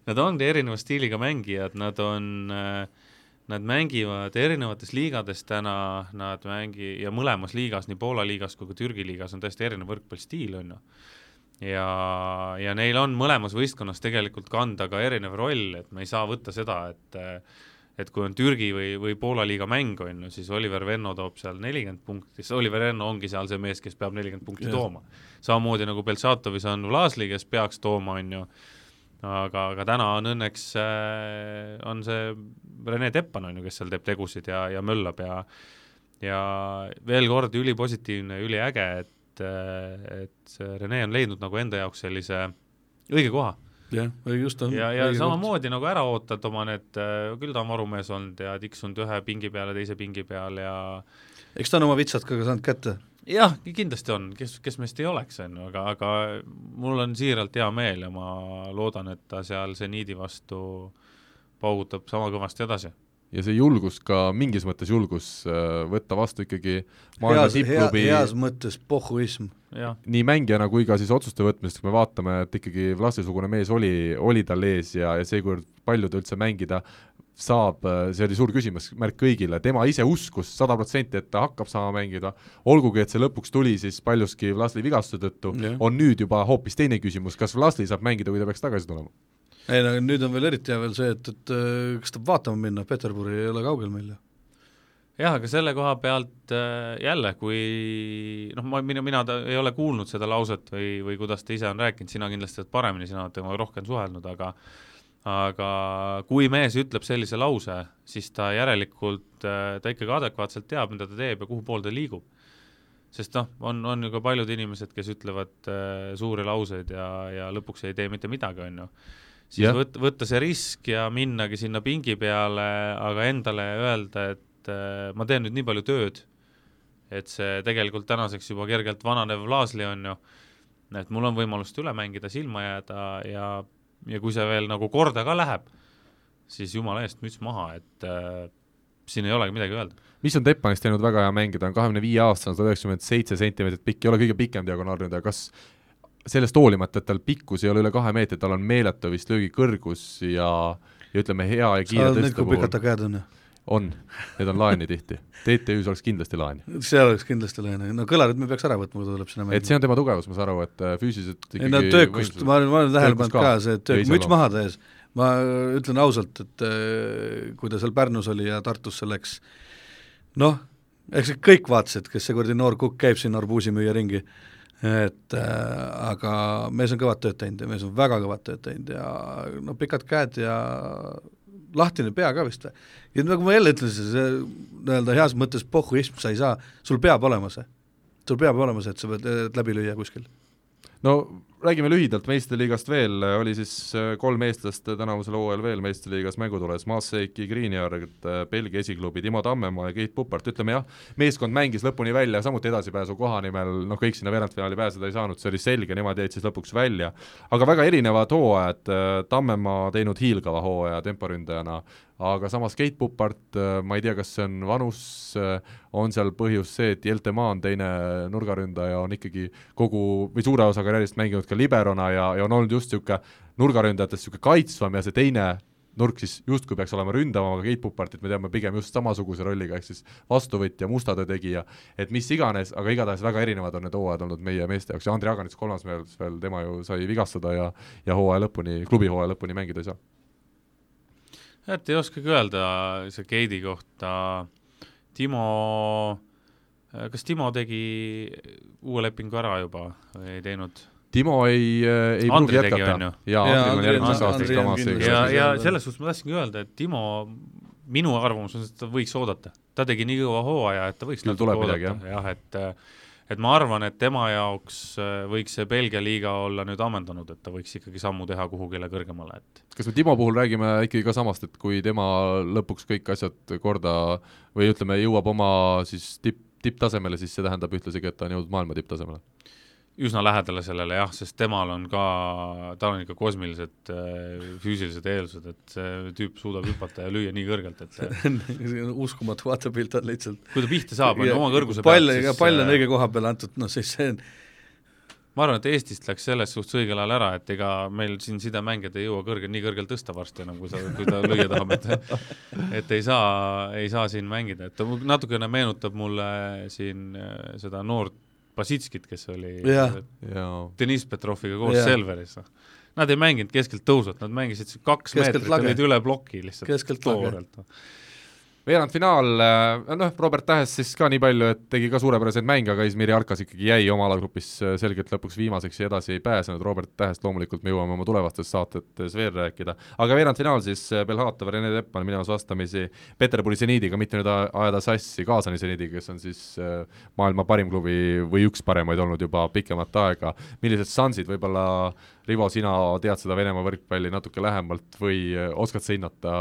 Nad on erineva stiiliga mängijad, nad on äh, Nad mängivad erinevates liigades täna, nad mängi- ja mõlemas liigas, nii Poola liigas kui ka Türgi liigas on täiesti erinev võrkpallistiil, on ju. ja, ja neil on mõlemas võistkonnas tegelikult kanda ka erinev roll, et me ei saa võtta seda, et et kui on Türgi või, või Poola liiga mäng, on ju, siis Oliver Venno toob seal nelikümmend punkti, siis Oliver Venno ongi seal see mees, kes peab nelikümmend punkti ja. tooma. samamoodi nagu Beltšatovis on Vlasli, kes peaks tooma, on ju, aga, aga täna on õnneks äh,, on see Rene Teppan, on ju, kes seal teeb tegusid ja, ja möllab ja ja veel kord ülipositiivne, üliäge, et, et Rene on leidnud nagu enda jaoks sellise õige koha. jah, just on. ja, ja samamoodi koht. nagu ära ootad oma need, küll ta on varumees olnud ja tiksunud ühe pingi peale, teise pingi peal ja eks ta on oma vitsad ka saanud kätte jah, kindlasti on, kes, kes meist ei oleks, on ju, aga, aga mul on siiralt hea meel ja ma loodan, et ta seal seniidi vastu paugutab sama kõvasti edasi. ja see julgus ka, mingis mõttes julgus äh, võtta vastu ikkagi maailma tippklubi hea, heas mõttes pohhuism. nii mängijana kui ka siis otsuste võtmisest, kui me vaatame, et ikkagi Vlassi-sugune mees oli, oli tal ees ja, ja see, kuivõrd palju ta üldse mängida saab, äh, see oli suur küsimusmärk kõigile, tema ise uskus sada protsenti, et ta hakkab saama mängida, olgugi et see lõpuks tuli siis paljuski Vlasli vigastuse tõttu yeah., on nüüd juba hoopis teine küsimus, kas Vlasli saab mängida, kui ta peaks tagasi tulema? ei no nüüd on veel eriti hea veel see, et, et äh, kas tahab vaatama minna, Peterburi ei ole kaugel meil ju jah, aga selle koha pealt äh, jälle, kui noh, ma, mina, mina ta, ei ole kuulnud seda lauset või, või kuidas ta ise on rääkinud, sina kindlasti oled paremini, sina oled temaga rohkem suhelnud, aga aga kui mees ütleb sellise lause, siis ta järelikult, äh, ta ikkagi adekvaatselt teab, mida ta teeb ja kuhu poole ta liigub. sest noh, on, on ju ka paljud inimesed, kes ütlevad äh, suuri lauseid ja, ja lõpuks ei tee mitte midagi, on ju. siis yeah. võt-, võtta see risk ja minnagi sinna pingi peale, aga endale öelda, et äh, ma teen nüüd nii palju tööd, et see tegelikult tänaseks juba kergelt vananev Laasli on ju, et mul on võimalust üle mängida, silma jääda ja ja kui see veel nagu korda ka läheb, siis jumala eest müts maha, et äh, siin ei olegi midagi öelda. mis on Teppanist teinud väga hea mängida, on kahekümne viie aastane, sada üheksakümmend seitse sentimeetrit pikk, ei ole kõige pikem diagonaalründaja, kas sellest hoolimata, et tal pikkus ei ole üle kahe meetri, tal on meeletu vist löögikõrgus ja ja ütleme, hea ja kiire tõste puhul. kui pikad ta käed on? On, need on laeni tihti. TTÜ-s oleks kindlasti laen. seal oleks kindlasti laen, no kõlarid me peaks ära võtma, kui ta tuleb sinna et see on tema tugevus, ma saan aru, et äh, füüsiliselt ikkagi ei no töökust, ma olen, ma olen tähele pannud ka, see töök, müts maha täies, ma ütlen ausalt, et äh, kui ta seal Pärnus oli ja Tartusse läks, noh, eks kõik vaatasid, kes see kuradi noor kukk käib siin arbuusimüüja ringi, et äh, aga mees on kõvat tööd teinud ja mees on väga kõvat tööd teinud ja no pikad käed ja lahtine pea ka vist või? ja nagu ma jälle ütlesin, see nii-öelda heas mõttes pohhuism, sa ei saa, sul peab olema see. sul peab olema see, et sa pead läbi lüüa kuskil. no räägime lühidalt meistriliigast veel, oli siis äh, kolm eestlast tänavusel hooajal veel meistriliigas mängutules, Maaseiki, Greenyard, äh, Belgia esiklubi, Timo Tammemaa ja Keit Pupart, ütleme jah, meeskond mängis lõpuni välja, samuti edasipääsu koha nimel, noh kõik sinna veerandfinaali pääseda ei saanud, see oli selge, nemad jäid siis lõpuks välja. aga väga erinevad hooajad, äh, Tammemaa teinud hiilgava hooaja temporündajana, aga samas Keit Pupart, ma ei tea, kas see on vanus, on seal põhjus see, et Jelte Maa on teine nurgaründaja, on ikkagi kogu või suure osa karjäärist mänginud ka liberona ja, ja on olnud just niisugune nurgaründajatest niisugune kaitsvam ja see teine nurk siis justkui peaks olema ründavam, aga Keit Pupartit me teame pigem just samasuguse rolliga, ehk siis vastuvõtja, musta töö tegija, et mis iganes, aga igatahes väga erinevad on need hooajad olnud meie meeste jaoks ja Andrei Aganits kolmas mees veel, tema ju sai vigastada ja ja hooaja lõpuni, klubi hooaja lõpuni mängida ei saa. et ei oskagi öelda see Keidi kohta, Timo kas Timo tegi uue lepingu ära juba või ei teinud? Timo ei, äh, ei pruugi jätkata. kamas. ja, ja selles suhtes ma tahtsingi öelda, et Timo, minu arvamus on, et ta võiks oodata. ta tegi nii kõva hooaja, et ta võiks tuleb midagi, jah. jah, et et ma arvan, et tema jaoks äh, võiks see Belgia liiga olla nüüd ammendunud, et ta võiks ikkagi sammu teha kuhugile kõrgemale, et kas me Timo puhul räägime ikkagi ka samast, et kui tema lõpuks kõik asjad korda või ütleme, jõuab oma siis tipp, tipptasemele, siis see tähendab ühtlasi ka, et ta on jõudnud maailma tipptasemele? Üsna lähedale sellele jah, sest temal on ka, tal on ikka kosmilised äh, füüsilised eeldused, et see tüüp suudab hüpata ja lüüa nii kõrgelt, et see uskumatu vaatepilt on lihtsalt kui ta pihta saab, on oma kõrguse pall, pealt siis pall on äh, õige koha peale antud, noh siis see on ma arvan, et Eestist läks selles suhtes õigel ajal ära, et ega meil siin sidemängijad ei jõua kõrge, nii kõrgelt tõsta varsti enam, kui sa, kui ta lüüa tahab, et et ei saa, ei saa siin mängida, et ta natukene meenutab mulle siin äh, seda noort Basitskit, kes oli Deniss Petroviga koos ja. Selveris, noh. Nad ei mänginud keskelt tõusvat, nad mängisid kaks keskelt meetrit, olid üle ploki lihtsalt toorelt. No veerandfinaal, äh, noh, Robert Tähes siis ka nii palju, et tegi ka suurepäraseid mänge, aga Izmiri Arkas ikkagi jäi oma alagrupis äh, selgelt lõpuks viimaseks ja edasi ei pääsenud, Robert Tähest loomulikult me jõuame oma tulevastes saatetes veel rääkida, aga veerandfinaal siis äh, Belhatov, Rene Teppmann minemas vastamisi Peterburi seniidiga, mitte nüüd ajada sassi Kaasani seniidiga, kes on siis maailma parim klubi või üks paremaid olnud juba pikemat aega, millised šansid võib-olla Rivo, sina tead seda Venemaa võrkpalli natuke lähemalt või oskad sa hinnata,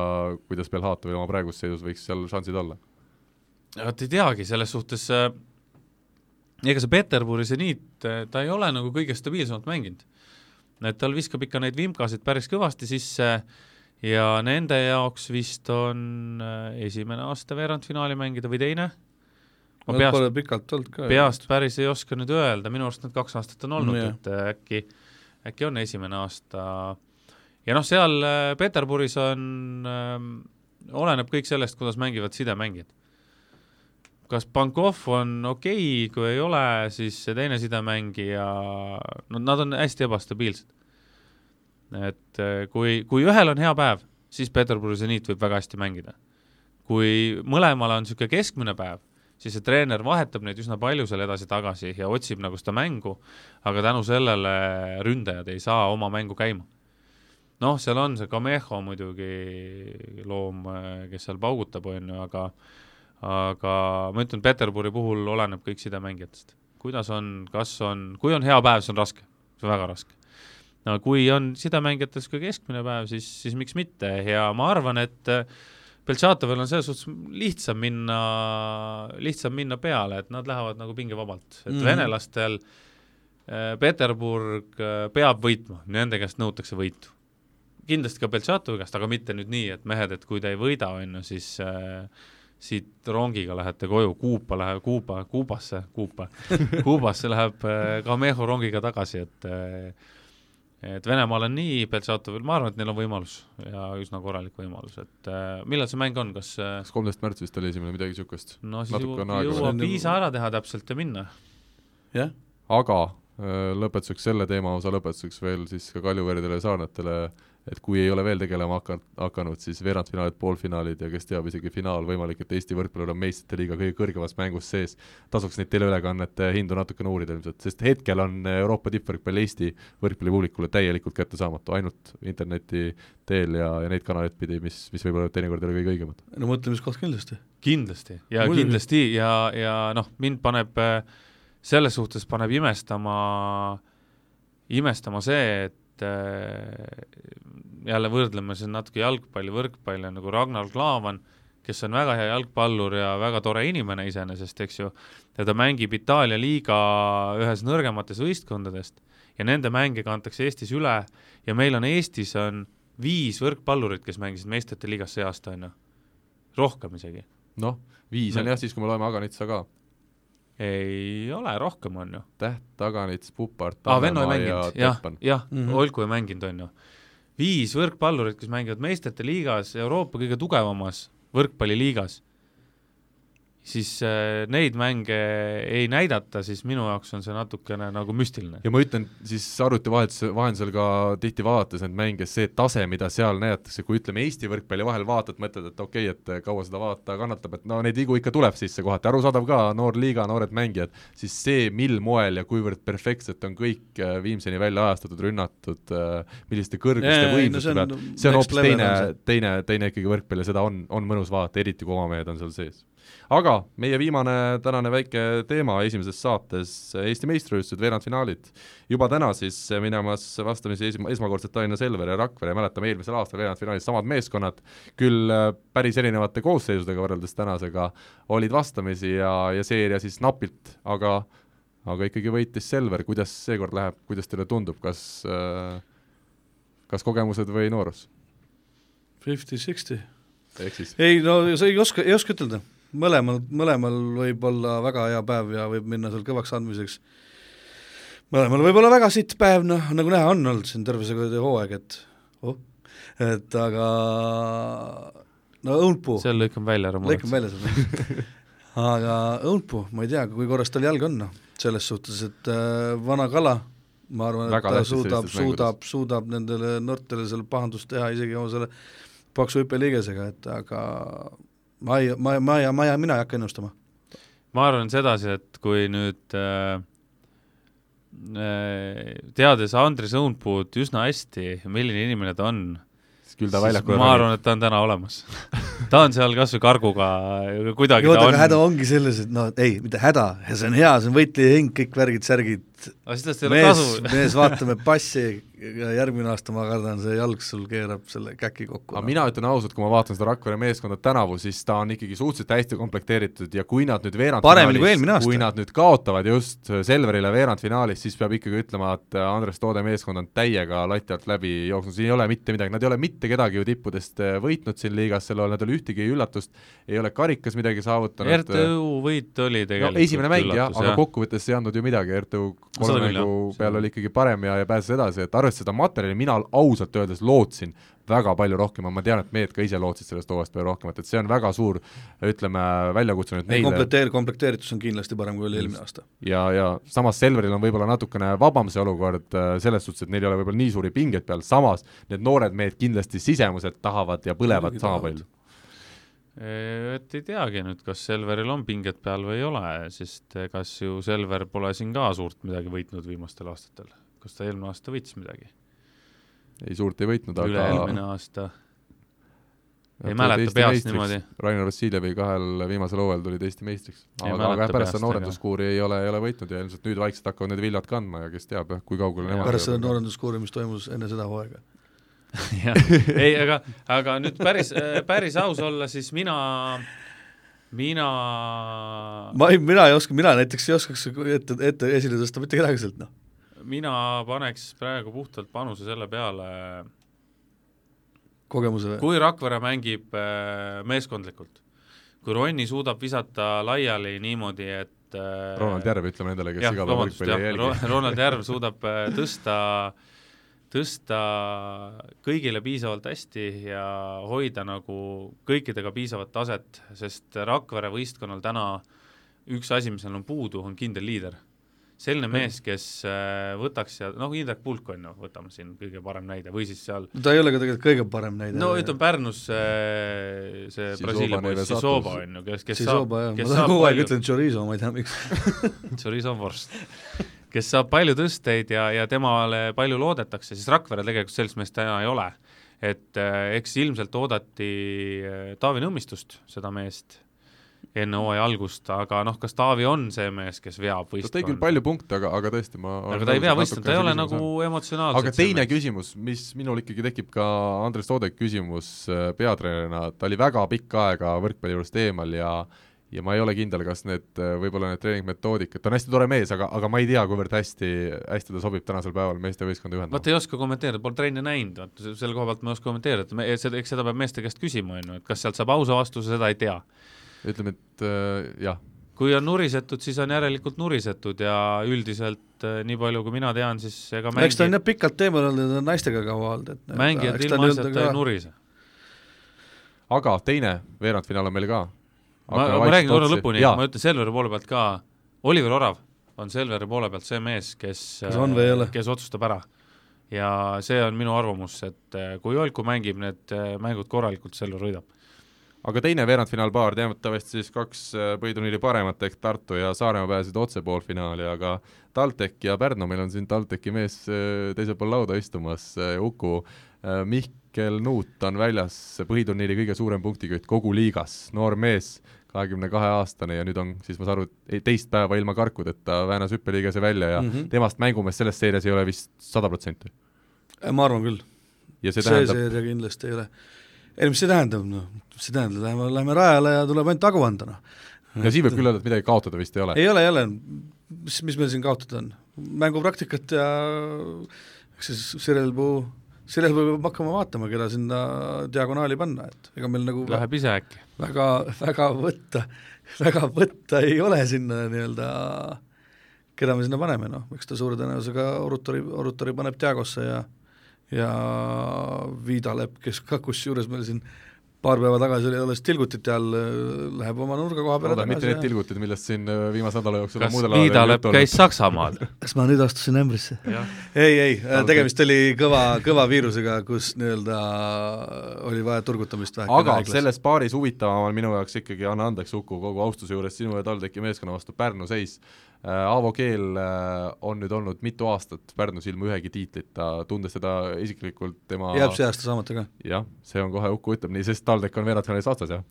kuidas Belhatovi oma praeguses seisus võiks seal šansid olla? vot ei teagi, selles suhtes äh, ega see Peterburi seniit, äh, ta ei ole nagu kõige stabiilsemalt mänginud. et tal viskab ikka neid vimkasid päris kõvasti sisse ja nende jaoks vist on äh, esimene aasta veerandfinaali mängida või teine. ma peast, peast päris ei oska nüüd öelda, minu arust need kaks aastat on olnud no,, et äkki, äkki on esimene aasta ja noh, seal Peterburis on äh, oleneb kõik sellest, kuidas mängivad sidemängijad. kas Pankov on okei okay,, kui ei ole, siis see teine sidemängija, no nad on hästi ebastabiilsed. et eh, kui, kui ühel on hea päev, siis Peterburi seniit võib väga hästi mängida. kui mõlemal on niisugune keskmine päev, siis see treener vahetab neid üsna palju seal edasi-tagasi ja otsib nagu seda mängu, aga tänu sellele ründajad ei saa oma mängu käima noh, seal on see Kameho muidugi loom, kes seal paugutab, on ju, aga aga ma ütlen, Peterburi puhul oleneb kõik sidemängijatest. kuidas on, kas on, kui on hea päev, see on raske, see on väga raske. no kui on sidemängijates ka keskmine päev, siis, siis miks mitte ja ma arvan, et Beltšatovil on selles suhtes lihtsam minna, lihtsam minna peale, et nad lähevad nagu pingevabalt, et mm -hmm. venelastel äh, Peterburg äh, peab võitma, nende käest nõutakse võitu. Kindlasti ka Beltšatovi käest, aga mitte nüüd nii, et mehed, et kui te ei võida, on ju, siis äh, siit rongiga lähete koju, Kuupa läheb, Kuuba, Kuubasse, Kuupa. Kuubasse läheb äh, Kameho rongiga tagasi, et äh, et Venemaal on nii, Beltšatovil, ma arvan, et neil on võimalus ja üsna korralik võimalus, et äh, millal see mäng on, kas äh, kas kolmteist märts vist oli esimene, midagi niisugust? no siis jõuab, jõuab viisa ära teha täpselt ja minna. jah, aga äh, lõpetuseks selle teema osa lõpetuseks veel siis ka Kaljuverdele ja Saarnatele, et kui ei ole veel tegelema hakanud, hakanud, siis veerandfinaalid, poolfinaalid ja kes teab, isegi finaal, võimalik, et Eesti võrkpallur on meistrite liiga kõige kõrgemas mängus sees, tasuks neid teleülekannete hindu natukene uurida ilmselt, sest hetkel on Euroopa tippvõrkpall Eesti võrkpallipublikule täielikult kättesaamatu, ainult interneti teel ja, ja neid kanaleid pidi, mis, mis võib-olla teinekord ei ole kõige õigemad. no mõtlemiskoht kindlasti. kindlasti ja Muidugi. kindlasti ja, ja noh, mind paneb selles suhtes paneb imestama, imestama see, et jälle võrdleme siin natuke jalgpalli, võrkpalli, nagu Ragnar Klavan, kes on väga hea jalgpallur ja väga tore inimene iseenesest, eks ju, ja ta mängib Itaalia liiga ühes nõrgematest võistkondadest ja nende mänge kantakse Eestis üle ja meil on Eestis on viis võrkpallurit, kes mängisid meistrite liigas see aasta, on ju. rohkem isegi noh, viis on No. jah, siis kui me loeme Aganitsa ka, ei ole, rohkem on ju. Täht, Aganits, Pupart, Tammemaa ja mänginud, jah Teppan,. jah Mhm. olgu ei mänginud, on ju. Viis võrkpallurit, kes mängivad meistrite liigas, Euroopa kõige tugevamas võrkpalliliigas, siis äh, neid mänge ei näidata, siis minu jaoks on see natukene nagu müstiline. ja ma ütlen siis arvuti vahetuse, vahendusel ka tihti vaadates neid mänge, see tase, mida seal näidatakse, kui ütleme Eesti võrkpalli vahel vaatad, mõtled, et okei okay,, et kaua seda vaadata kannatab, et no neid vigu ikka tuleb sisse kohati, arusaadav ka, noor liiga, noored mängijad, siis see, mil moel ja kuivõrd perfektselt on kõik äh, viimseni välja ajastatud, rünnatud, milliste kõrguste võimsuste see on peal, see on hoopis teine teine, teine ikkagi võrkpall ja seda on, on mõnus vaadata, eriti kui oma mehed on seal sees aga meie viimane tänane väike teema esimeses saates, Eesti meistrivõistlused, veerandfinaalid. juba täna siis minemas vastamisi esma, esmakordselt Tallinna Selver ja Rakvere, mäletame eelmisel aastal veerandfinaalis samad meeskonnad, küll äh, päris erinevate koosseisudega võrreldes tänasega, olid vastamisi ja, ja seeria siis napilt, aga aga ikkagi võitis Selver, kuidas seekord läheb, kuidas teile tundub, kas äh, kas kogemused või noorus? Fifty-sixty. ei no sa ei oska, ei oska ütelda, mõlemal, mõlemal võib olla väga hea päev ja võib minna seal kõvaks andmiseks. mõlemal võib olla väga sitt päev, noh, nagu näha on olnud siin terve see hooaeg, et oh, et aga no õunpuu, seal lõikame välja ära lõikame välja selle. aga õunpuu, ma ei tea, kui korras tal jalg on, noh, selles suhtes, et äh, vana kala, ma arvan, et Väga ta suudab, suudab, suudab nendele noortele seal pahandust teha isegi oma selle paksu hüppeliigesega, et aga ma ei, ma, ma ei, ma ei, mina ei hakka ennustama. ma arvan sedasi, et kui nüüd äh, äh, teades Andres Õunpuud üsna hästi, milline inimene ta on, siis küll ta väljakul ma arvan, et ta on täna olemas. Ta on seal kas või karguga, kuidagi jood, ta aga häda on, ongi selles, et no ei, mitte häda, see on hea, see on võitleja hing, kõik värgid, särgid, aga siis tast ei ole mees mees, vaatame passi. ja järgmine aasta ma kardan, see jalg sul keerab selle käki kokku. aga mina ütlen ausalt, kui ma vaatan seda Rakvere meeskonda tänavu, siis ta on ikkagi suhteliselt hästi komplekteeritud ja kui nad nüüd Paremini kui eelmine veerandfinaalis, aasta. kui nad nüüd kaotavad just Selverile veerandfinaalis, siis peab ikkagi ütlema, et Andres Toode meeskond on täiega lati alt läbi jooksnud, siin ei ole mitte midagi, nad ei ole mitte kedagi ju tippudest eh, võitnud siin liigas sel ajal, nad ei ole ühtegi üllatust, ei ole karikas midagi saavutanud. RTÜ võit oli no tegelikult esimene mäng jah, aga kokkuvõttes ei andnud ju midagi, RTÜ kolme mängu jah. peal oli ikkagi parem ja, ja pääses edasi, et arvestades seda materjali, mina ausalt öeldes lootsin väga palju rohkem, ma tean, et mehed ka ise lootsid sellest hooajast palju rohkemat, et see on väga suur ütleme, väljakutse nüüd neile komplekteer-, komplekteeritus on kindlasti parem kui oli eelmine aasta. ja, ja samas Selveril on võib-olla natukene vabam see olukord äh, selles suhtes, et neil ei ole võib-olla nii suuri pingeid peal, samas need noored mehed kindlasti sisemuselt tahavad ja põlevad sama palju. et ei teagi nüüd, kas Selveril on pinged peal või ei ole, sest kas ju Selver pole siin ka suurt midagi võitnud viimastel aastatel. Kas ta eelmine aasta võitis midagi? ei suurt ei võitnud, aga üle-eelmine aasta? Nad ei mäleta Eesti peast meistriks. niimoodi. Rainer Vassiljevi kahel viimasel hooajal tulid Eesti meistriks. Ei aga, aga pärast seda noorenduskuuri ei ole, ei ole võitnud ja ilmselt nüüd vaikselt hakkavad need viljad kandma ja kes teab jah, kui kaugele Ja nemad pärast seda noorenduskuuri, mis toimus enne seda hooaega. jah, ei, aga, aga nüüd päris, päris aus olla, siis mina, mina ma ei, mina ei oska, mina näiteks ei oskaks ette, ette esile tõsta mitte kedagi sealt, noh. Mina paneks praegu puhtalt panuse selle peale, kogemuse või? kui Rakvere mängib äh, meeskondlikult, kui Ronni suudab visata laiali niimoodi, et äh, Ronald Järv, ütleme nendele, kes iga päev võrkpalli ei jälgi. Ronald Järv suudab äh, tõsta, tõsta kõigile piisavalt hästi ja hoida nagu kõikidega piisavat taset, sest Rakvere võistkonnal täna üks asi, mis neil on puudu, on kindel liider. Selline mees, kes äh, võtaks ja noh, Indrek Pulk on ju, võtame siin kõige parem näide, või siis seal ta ei ole ka tegelikult kõige parem näide. no ütleme Pärnus see, see Brasiilia poiss. Sisoba on ju, kes, kes Sisoba saab, ma kes tahan saab kogu aeg palju ütlen chorizo, ma ei tea miks. chorizo vorst, kes saab palju tõsteid ja, ja temale palju loodetakse, siis Rakvere tegelikult sellist meest täna ei ole. et eh, eks ilmselt oodati eh, Taavi Nõmmistust, seda meest, enne hooaja algust, aga noh, kas Taavi on see mees, kes veab ta tõi küll palju punkte, aga, aga tõesti, ma aga ta ei vea võistkonda, ta ei ole nagu emotsionaalselt aga teine küsimus, mis minul ikkagi tekib ka Andres Toodek küsimus äh, peatreenerina, ta oli väga pikka aega võrkpalli juurest eemal ja ja ma ei ole kindel, kas need, äh, võib-olla need treeningmetoodikad, ta on hästi tore mees, aga, aga ma ei tea, kuivõrd hästi, hästi ta sobib tänasel päeval meestevõistkonda juhendama. vaata ei oska kommenteerida, pole trenni näinud, vaata selle koha pealt ma ei oska kommenteerida, et me, eks seda peab meeste käest küsima, on ju, et kas sealt saab ausa vastuse, seda ei tea. Ütleme, et äh, jah, kui on nurisetud, siis on järelikult nurisetud ja üldiselt äh, nii palju, kui mina tean, siis ega eks ta on mängi, jah pikalt eemal olnud ja ta on naistega kaua olnud, et mängijad ilma asjata ei nurise. aga teine veerandfinaal on meil ka. ma, ma räägin korra lõpuni, ma ütlen Selveri poole pealt ka, Oliver Orav on Selveri poole pealt see mees, kes Kas on või ei ole? kes otsustab ära. ja see on minu arvamus, et äh, kui Olku mängib need äh, mängud korralikult, Selver võidab. Aga teine veerandfinaalpaar, teatavasti siis kaks äh, põhiturniiri paremat ehk Tartu ja Saaremaa pääsesid otse poolfinaali, aga TalTech ja Pärnu, meil on siin TalTechi mees äh, teisel pool lauda istumas, Uku, Mihkel Nuut on väljas, põhiturniiri kõige suurem punktikütt kogu liigas, noor mees, kahekümne kahe aastane ja nüüd on siis ma saan aru, teist päeva ilma karkudeta väänas hüppeliigese välja ja mm. -hmm. temast mängumees selles seerias ei ole vist sada protsenti. ma arvan küll. see tähendab, seeria kindlasti ei ole. Ei, mis see tähendab, noh, see tähendab, lähme, lähme rajale ja tuleb ainult agu anda, noh. ja siin võib küll öelda, et midagi kaotada vist ei ole. ei ole, ei ole, mis, mis meil siin kaotada on? mängupraktikat ja eks siis Sirel Puu, Puu peab hakkama vaatama, keda sinna diagonaali panna, et ega meil nagu Läheb ise äkki? väga, väga võtta, väga võtta ei ole sinna nii-öelda, keda me sinna paneme, noh, eks ta suure tõenäosusega Orutori, Orutori paneb Diagosse ja ja Viidalepp, kes ka kusjuures meil siin paar päeva tagasi oli alles tilgutite all, läheb oma nurga koha peale loodan mitte need tagasi tilgutid, millest siin äh, viimase nädala jooksul kas on muudel Viidalepp käis Saksamaal? kas ma nüüd astusin ämbrisse? ei, ei, Talge. tegemist oli kõva, kõva viirusega, kus nii-öelda oli vaja turgutamist vähe aga selles paaris huvitavam on minu jaoks ikkagi, anna andeks, Uku, kogu austuse juures sinu ja TalTechi meeskonna vastu Pärnu seis. Aavo Keel äh, on nüüd olnud mitu aastat Pärnus ilma ühegi tiitlita, tundes teda isiklikult tema jääb see aasta saamata ka? jah, see on kohe, Uku ütleb nii, sest TalTech on veerandfinaalis vastas, jah.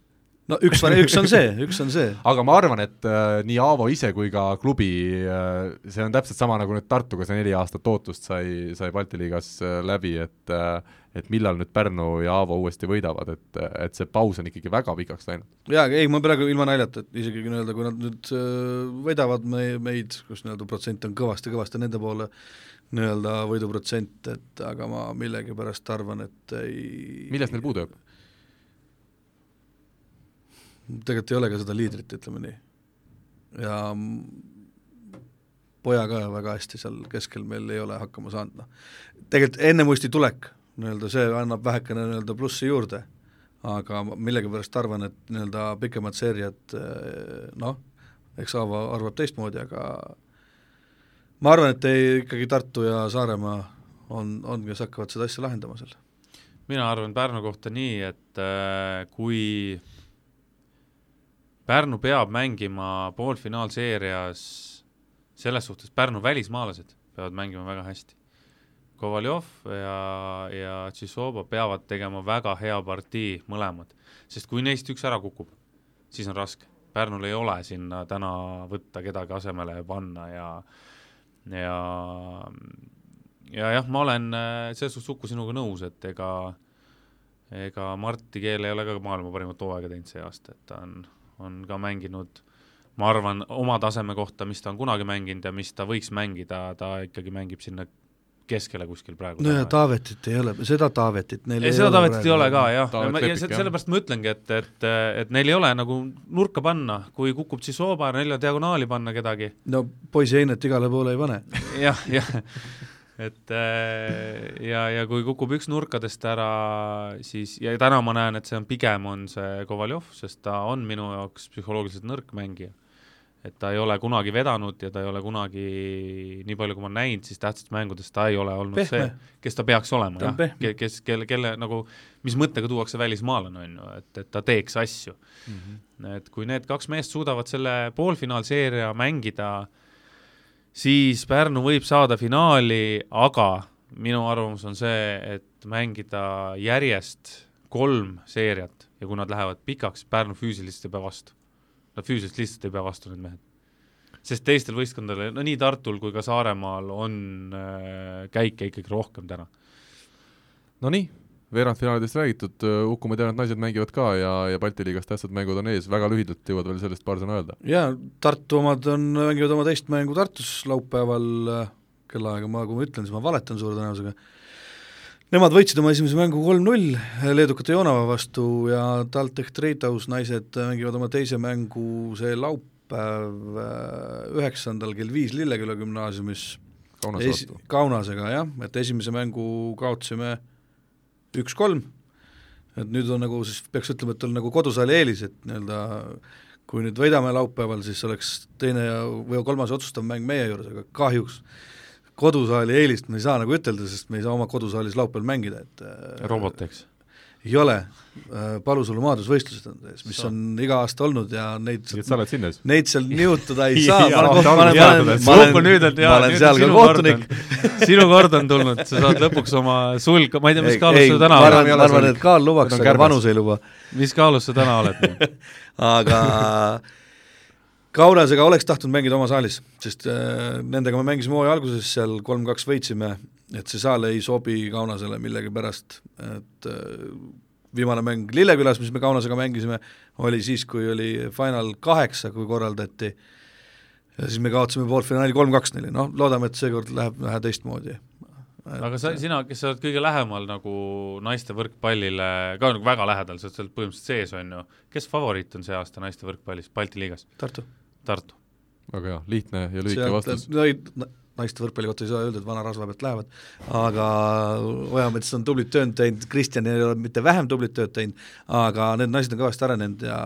no üks, üks on see, üks on see. aga ma arvan, et äh, nii Aavo ise kui ka klubi äh,, see on täpselt sama, nagu nüüd Tartuga see neli aastat ootust sai, sai Balti liigas äh, läbi, et äh, et millal nüüd Pärnu ja Aavo uuesti võidavad, et, et see paus on ikkagi väga pikaks läinud. jaa, ei ma praegu ilma naljata, et isegi nii-öelda kui nad nüüd äh, võidavad me, meid, kus nii-öelda protsent on kõvasti-kõvasti nende poole, nii-öelda võiduprotsent, et aga ma millegipärast arvan, et ei millest neil puudu jääb? tegelikult ei ole ka seda liidrit, ütleme nii. ja poja ka väga hästi seal keskel meil ei ole hakkama saanud, noh. tegelikult enne Musti tulek, nii-öelda see annab vähekene nii-öelda plussi juurde, aga millegipärast arvan, et nii-öelda pikemad seeriad eh, noh, eks Aavo arvab teistmoodi, aga ma arvan, et ei, ikkagi Tartu ja Saaremaa on, on, kes hakkavad seda asja lahendama seal. mina arvan Pärnu kohta nii, et äh, kui Pärnu peab mängima poolfinaalseerias, selles suhtes Pärnu välismaalased peavad mängima väga hästi. Kovaljov ja, ja Tšisoba peavad tegema väga hea partii mõlemad, sest kui neist üks ära kukub, siis on raske. Pärnul ei ole sinna täna võtta kedagi asemele ja panna ja ja ja jah, ma olen äh, selles suhtes Uku sinuga nõus, et ega ega Martti Keel ei ole ka maailma parimat hooaega teinud see aasta, et ta on, on ka mänginud ma arvan, oma taseme kohta, mis ta on kunagi mänginud ja mis ta võiks mängida, ta ikkagi mängib sinna keskele kuskil praegu. no ja Taavetit ei ole, seda Taavetit neil ei, seda Taavetit ei ole ka jah, ja sellepärast ma ütlengi, et, et, et neil ei ole nagu nurka panna, kui kukub Tšisoba, neil ei ole diagonaali panna kedagi no poisi heinet igale poole ei pane. jah, jah. et äh, ja, ja kui kukub üks nurkadest ära, siis ja täna ma näen, et see on pigem on see Kovaljov, sest ta on minu jaoks psühholoogiliselt nõrk mängija. Et ta ei ole kunagi vedanud ja ta ei ole kunagi, nii palju kui ma olen näinud, siis tähtsates mängudes ta ei ole olnud Pehme. see, kes ta peaks olema, jah, kes, kelle, kelle nagu, mis mõttega tuuakse välismaalane, on ju, et, et ta teeks asju mm. -hmm. et kui need kaks meest suudavad selle poolfinaalseeria mängida siis Pärnu võib saada finaali, aga minu arvamus on see, et mängida järjest kolm seeriat ja kui nad lähevad pikaks, Pärnu füüsiliselt ei pea vastu. Nad füüsiliselt lihtsalt ei pea vastu, need mehed. sest teistel võistkondadel, no nii Tartul kui ka Saaremaal on äh, käike ikkagi rohkem täna. Nonii, veerandfinaalidest räägitud, Uku, ma tean, et naised mängivad ka ja, ja Balti liigas tähtsad mängud on ees, väga lühidalt jõuad veel sellest paar sõna öelda? jaa, Tartu omad on, mängivad oma teist mängu Tartus laupäeval äh, kellaaega, ma, kui ma ütlen, siis ma valetan suure tõenäosusega. Nemad võitsid oma esimese mängu kolm-null leedukate Jonava vastu ja TalTech Treitaus naised mängivad oma teise mängu see laupäev äh, üheksandal kell viis Lilleküla gümnaasiumis Kaunas Esi- vastu. Kaunasega jah, et esimese mängu kaotasime üks-kolm, et nüüd on nagu siis peaks ütlema, et on nagu kodusaali eelis, et nii-öelda kui nüüd võidame laupäeval, siis oleks teine ja, või kolmas otsustav mäng meie juures, aga kahjuks kodusaali eelist me ei saa nagu ütelda, sest me ei saa oma kodusaalis laupäeval mängida, et äh, robot, eks? ei ole, Palusalu maadlusvõistlused on sees, mis on iga aasta olnud ja neid nii et sa oled sinna siis? neid seal nihutada ei saa, ma olen, ta ma on olen, ma olen, ma olen nüüd on seal ka sinu kord kohtunik on. sinu kord on tulnud, sa saad lõpuks oma sulg, ma ei tea, mis kaalus sa täna ma oled arvan, ma arvan, et kaal lubaks, aga vanus ei luba. mis kaalus sa täna oled? aga Kaunasega oleks tahtnud mängida oma saalis, sest äh, nendega me mängisime hooaja alguses seal kolm-kaks võitsime, et see saal ei sobi Kaunasele millegipärast, et äh, viimane mäng Lillekülas, mis me Kaunasega mängisime, oli siis, kui oli Final kaheksa, kui korraldati, ja siis me kaotasime poolfinaali kolm-kaks neile, noh, loodame, et seekord läheb vähe teistmoodi. aga sa, sina, kes sa oled kõige lähemal nagu naiste võrkpallile, ka nagu väga lähedal, sa oled seal põhimõtteliselt sees, on ju, kes favoriit on see aasta naiste võrkpallis Balti liigas? Tartu. Tartu. väga hea, lihtne ja lühike vastus. naiste võrkpalli kohta ei saa öelda, et vana rasva pealt lähevad, aga Ojamets on tublit tööd teinud, Kristjan ei ole mitte vähem tublit tööd teinud, aga need naised on kõvasti arenenud ja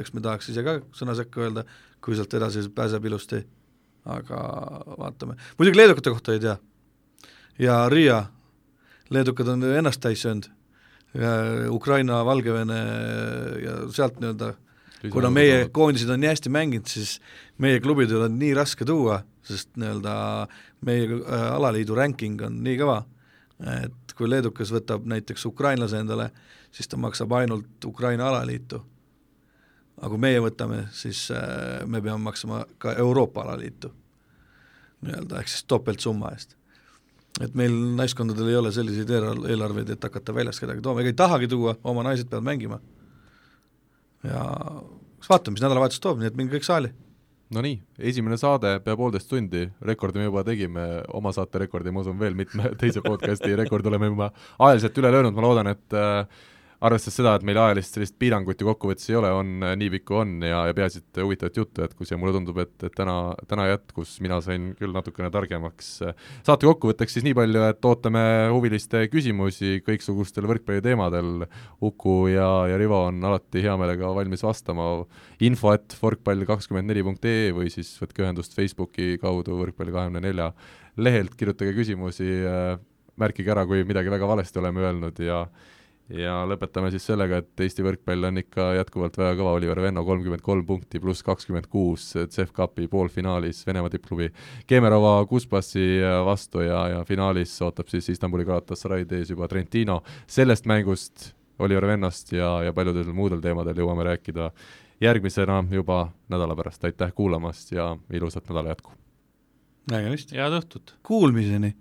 eks me tahaks ise ka sõna sekka öelda, kui sealt edasi pääseb ilusti, aga vaatame. muidugi leedukate kohta ei tea. ja Riia, leedukad on ennast täis söönud, Ukraina, Valgevene ja sealt nii-öelda kuna meie koondised on nii hästi mänginud, siis meie klubidel on nii raske tuua, sest nii-öelda meie äh, alaliidu ranking on nii kõva, et kui leedukas võtab näiteks ukrainlase endale, siis ta maksab ainult Ukraina alaliitu. aga kui meie võtame, siis äh, me peame maksma ka Euroopa alaliitu nii-öelda, ehk siis topeltsumma eest. et meil naiskondadel ei ole selliseid eelar- eelarveid, et hakata väljast kedagi tooma, ega ei tahagi tuua, oma naised peavad mängima ja eks vaatame, mis nädalavahetus toob, nii et minge kõik saali. Nonii, esimene saade pea poolteist tundi, rekordi me juba tegime, oma saate rekordi, ma usun, veel mitme teise podcasti rekordi oleme juba ajaliselt üle löönud, ma loodan, et äh, arvestades seda, et meil ajalist sellist piirangut ju kokkuvõttes ei ole, on äh, nii pikku on ja, ja peaasi, et huvitavat juttu jätkus ja mulle tundub, et, et täna, täna jätkus, mina sain küll natukene targemaks. saate kokkuvõtteks siis nii palju, et ootame huviliste küsimusi kõiksugustel võrkpalliteemadel, Uku ja, ja Rivo on alati hea meelega valmis vastama, info et võrkpall kakskümmend neli punkt ee või siis võtke ühendust Facebooki kaudu võrkpalli kahekümne nelja lehelt, kirjutage küsimusi, märkige ära, kui midagi väga valesti oleme öelnud ja ja lõpetame siis sellega, et Eesti võrkpall on ikka jätkuvalt väga kõva, Oliver Venno kolmkümmend kolm punkti pluss kakskümmend kuus CEF Cupi poolfinaalis Venemaa tippklubi Kemerova Kuspassi vastu ja, ja finaalis ootab siis Istanbuli Galatasaray'd ees juba Trentino. sellest mängust, Oliver Vennost ja, ja paljudel muudel teemadel jõuame rääkida järgmisena juba nädala pärast, aitäh kuulamast ja ilusat nädala jätku! nägemist! head õhtut! Kuulmiseni!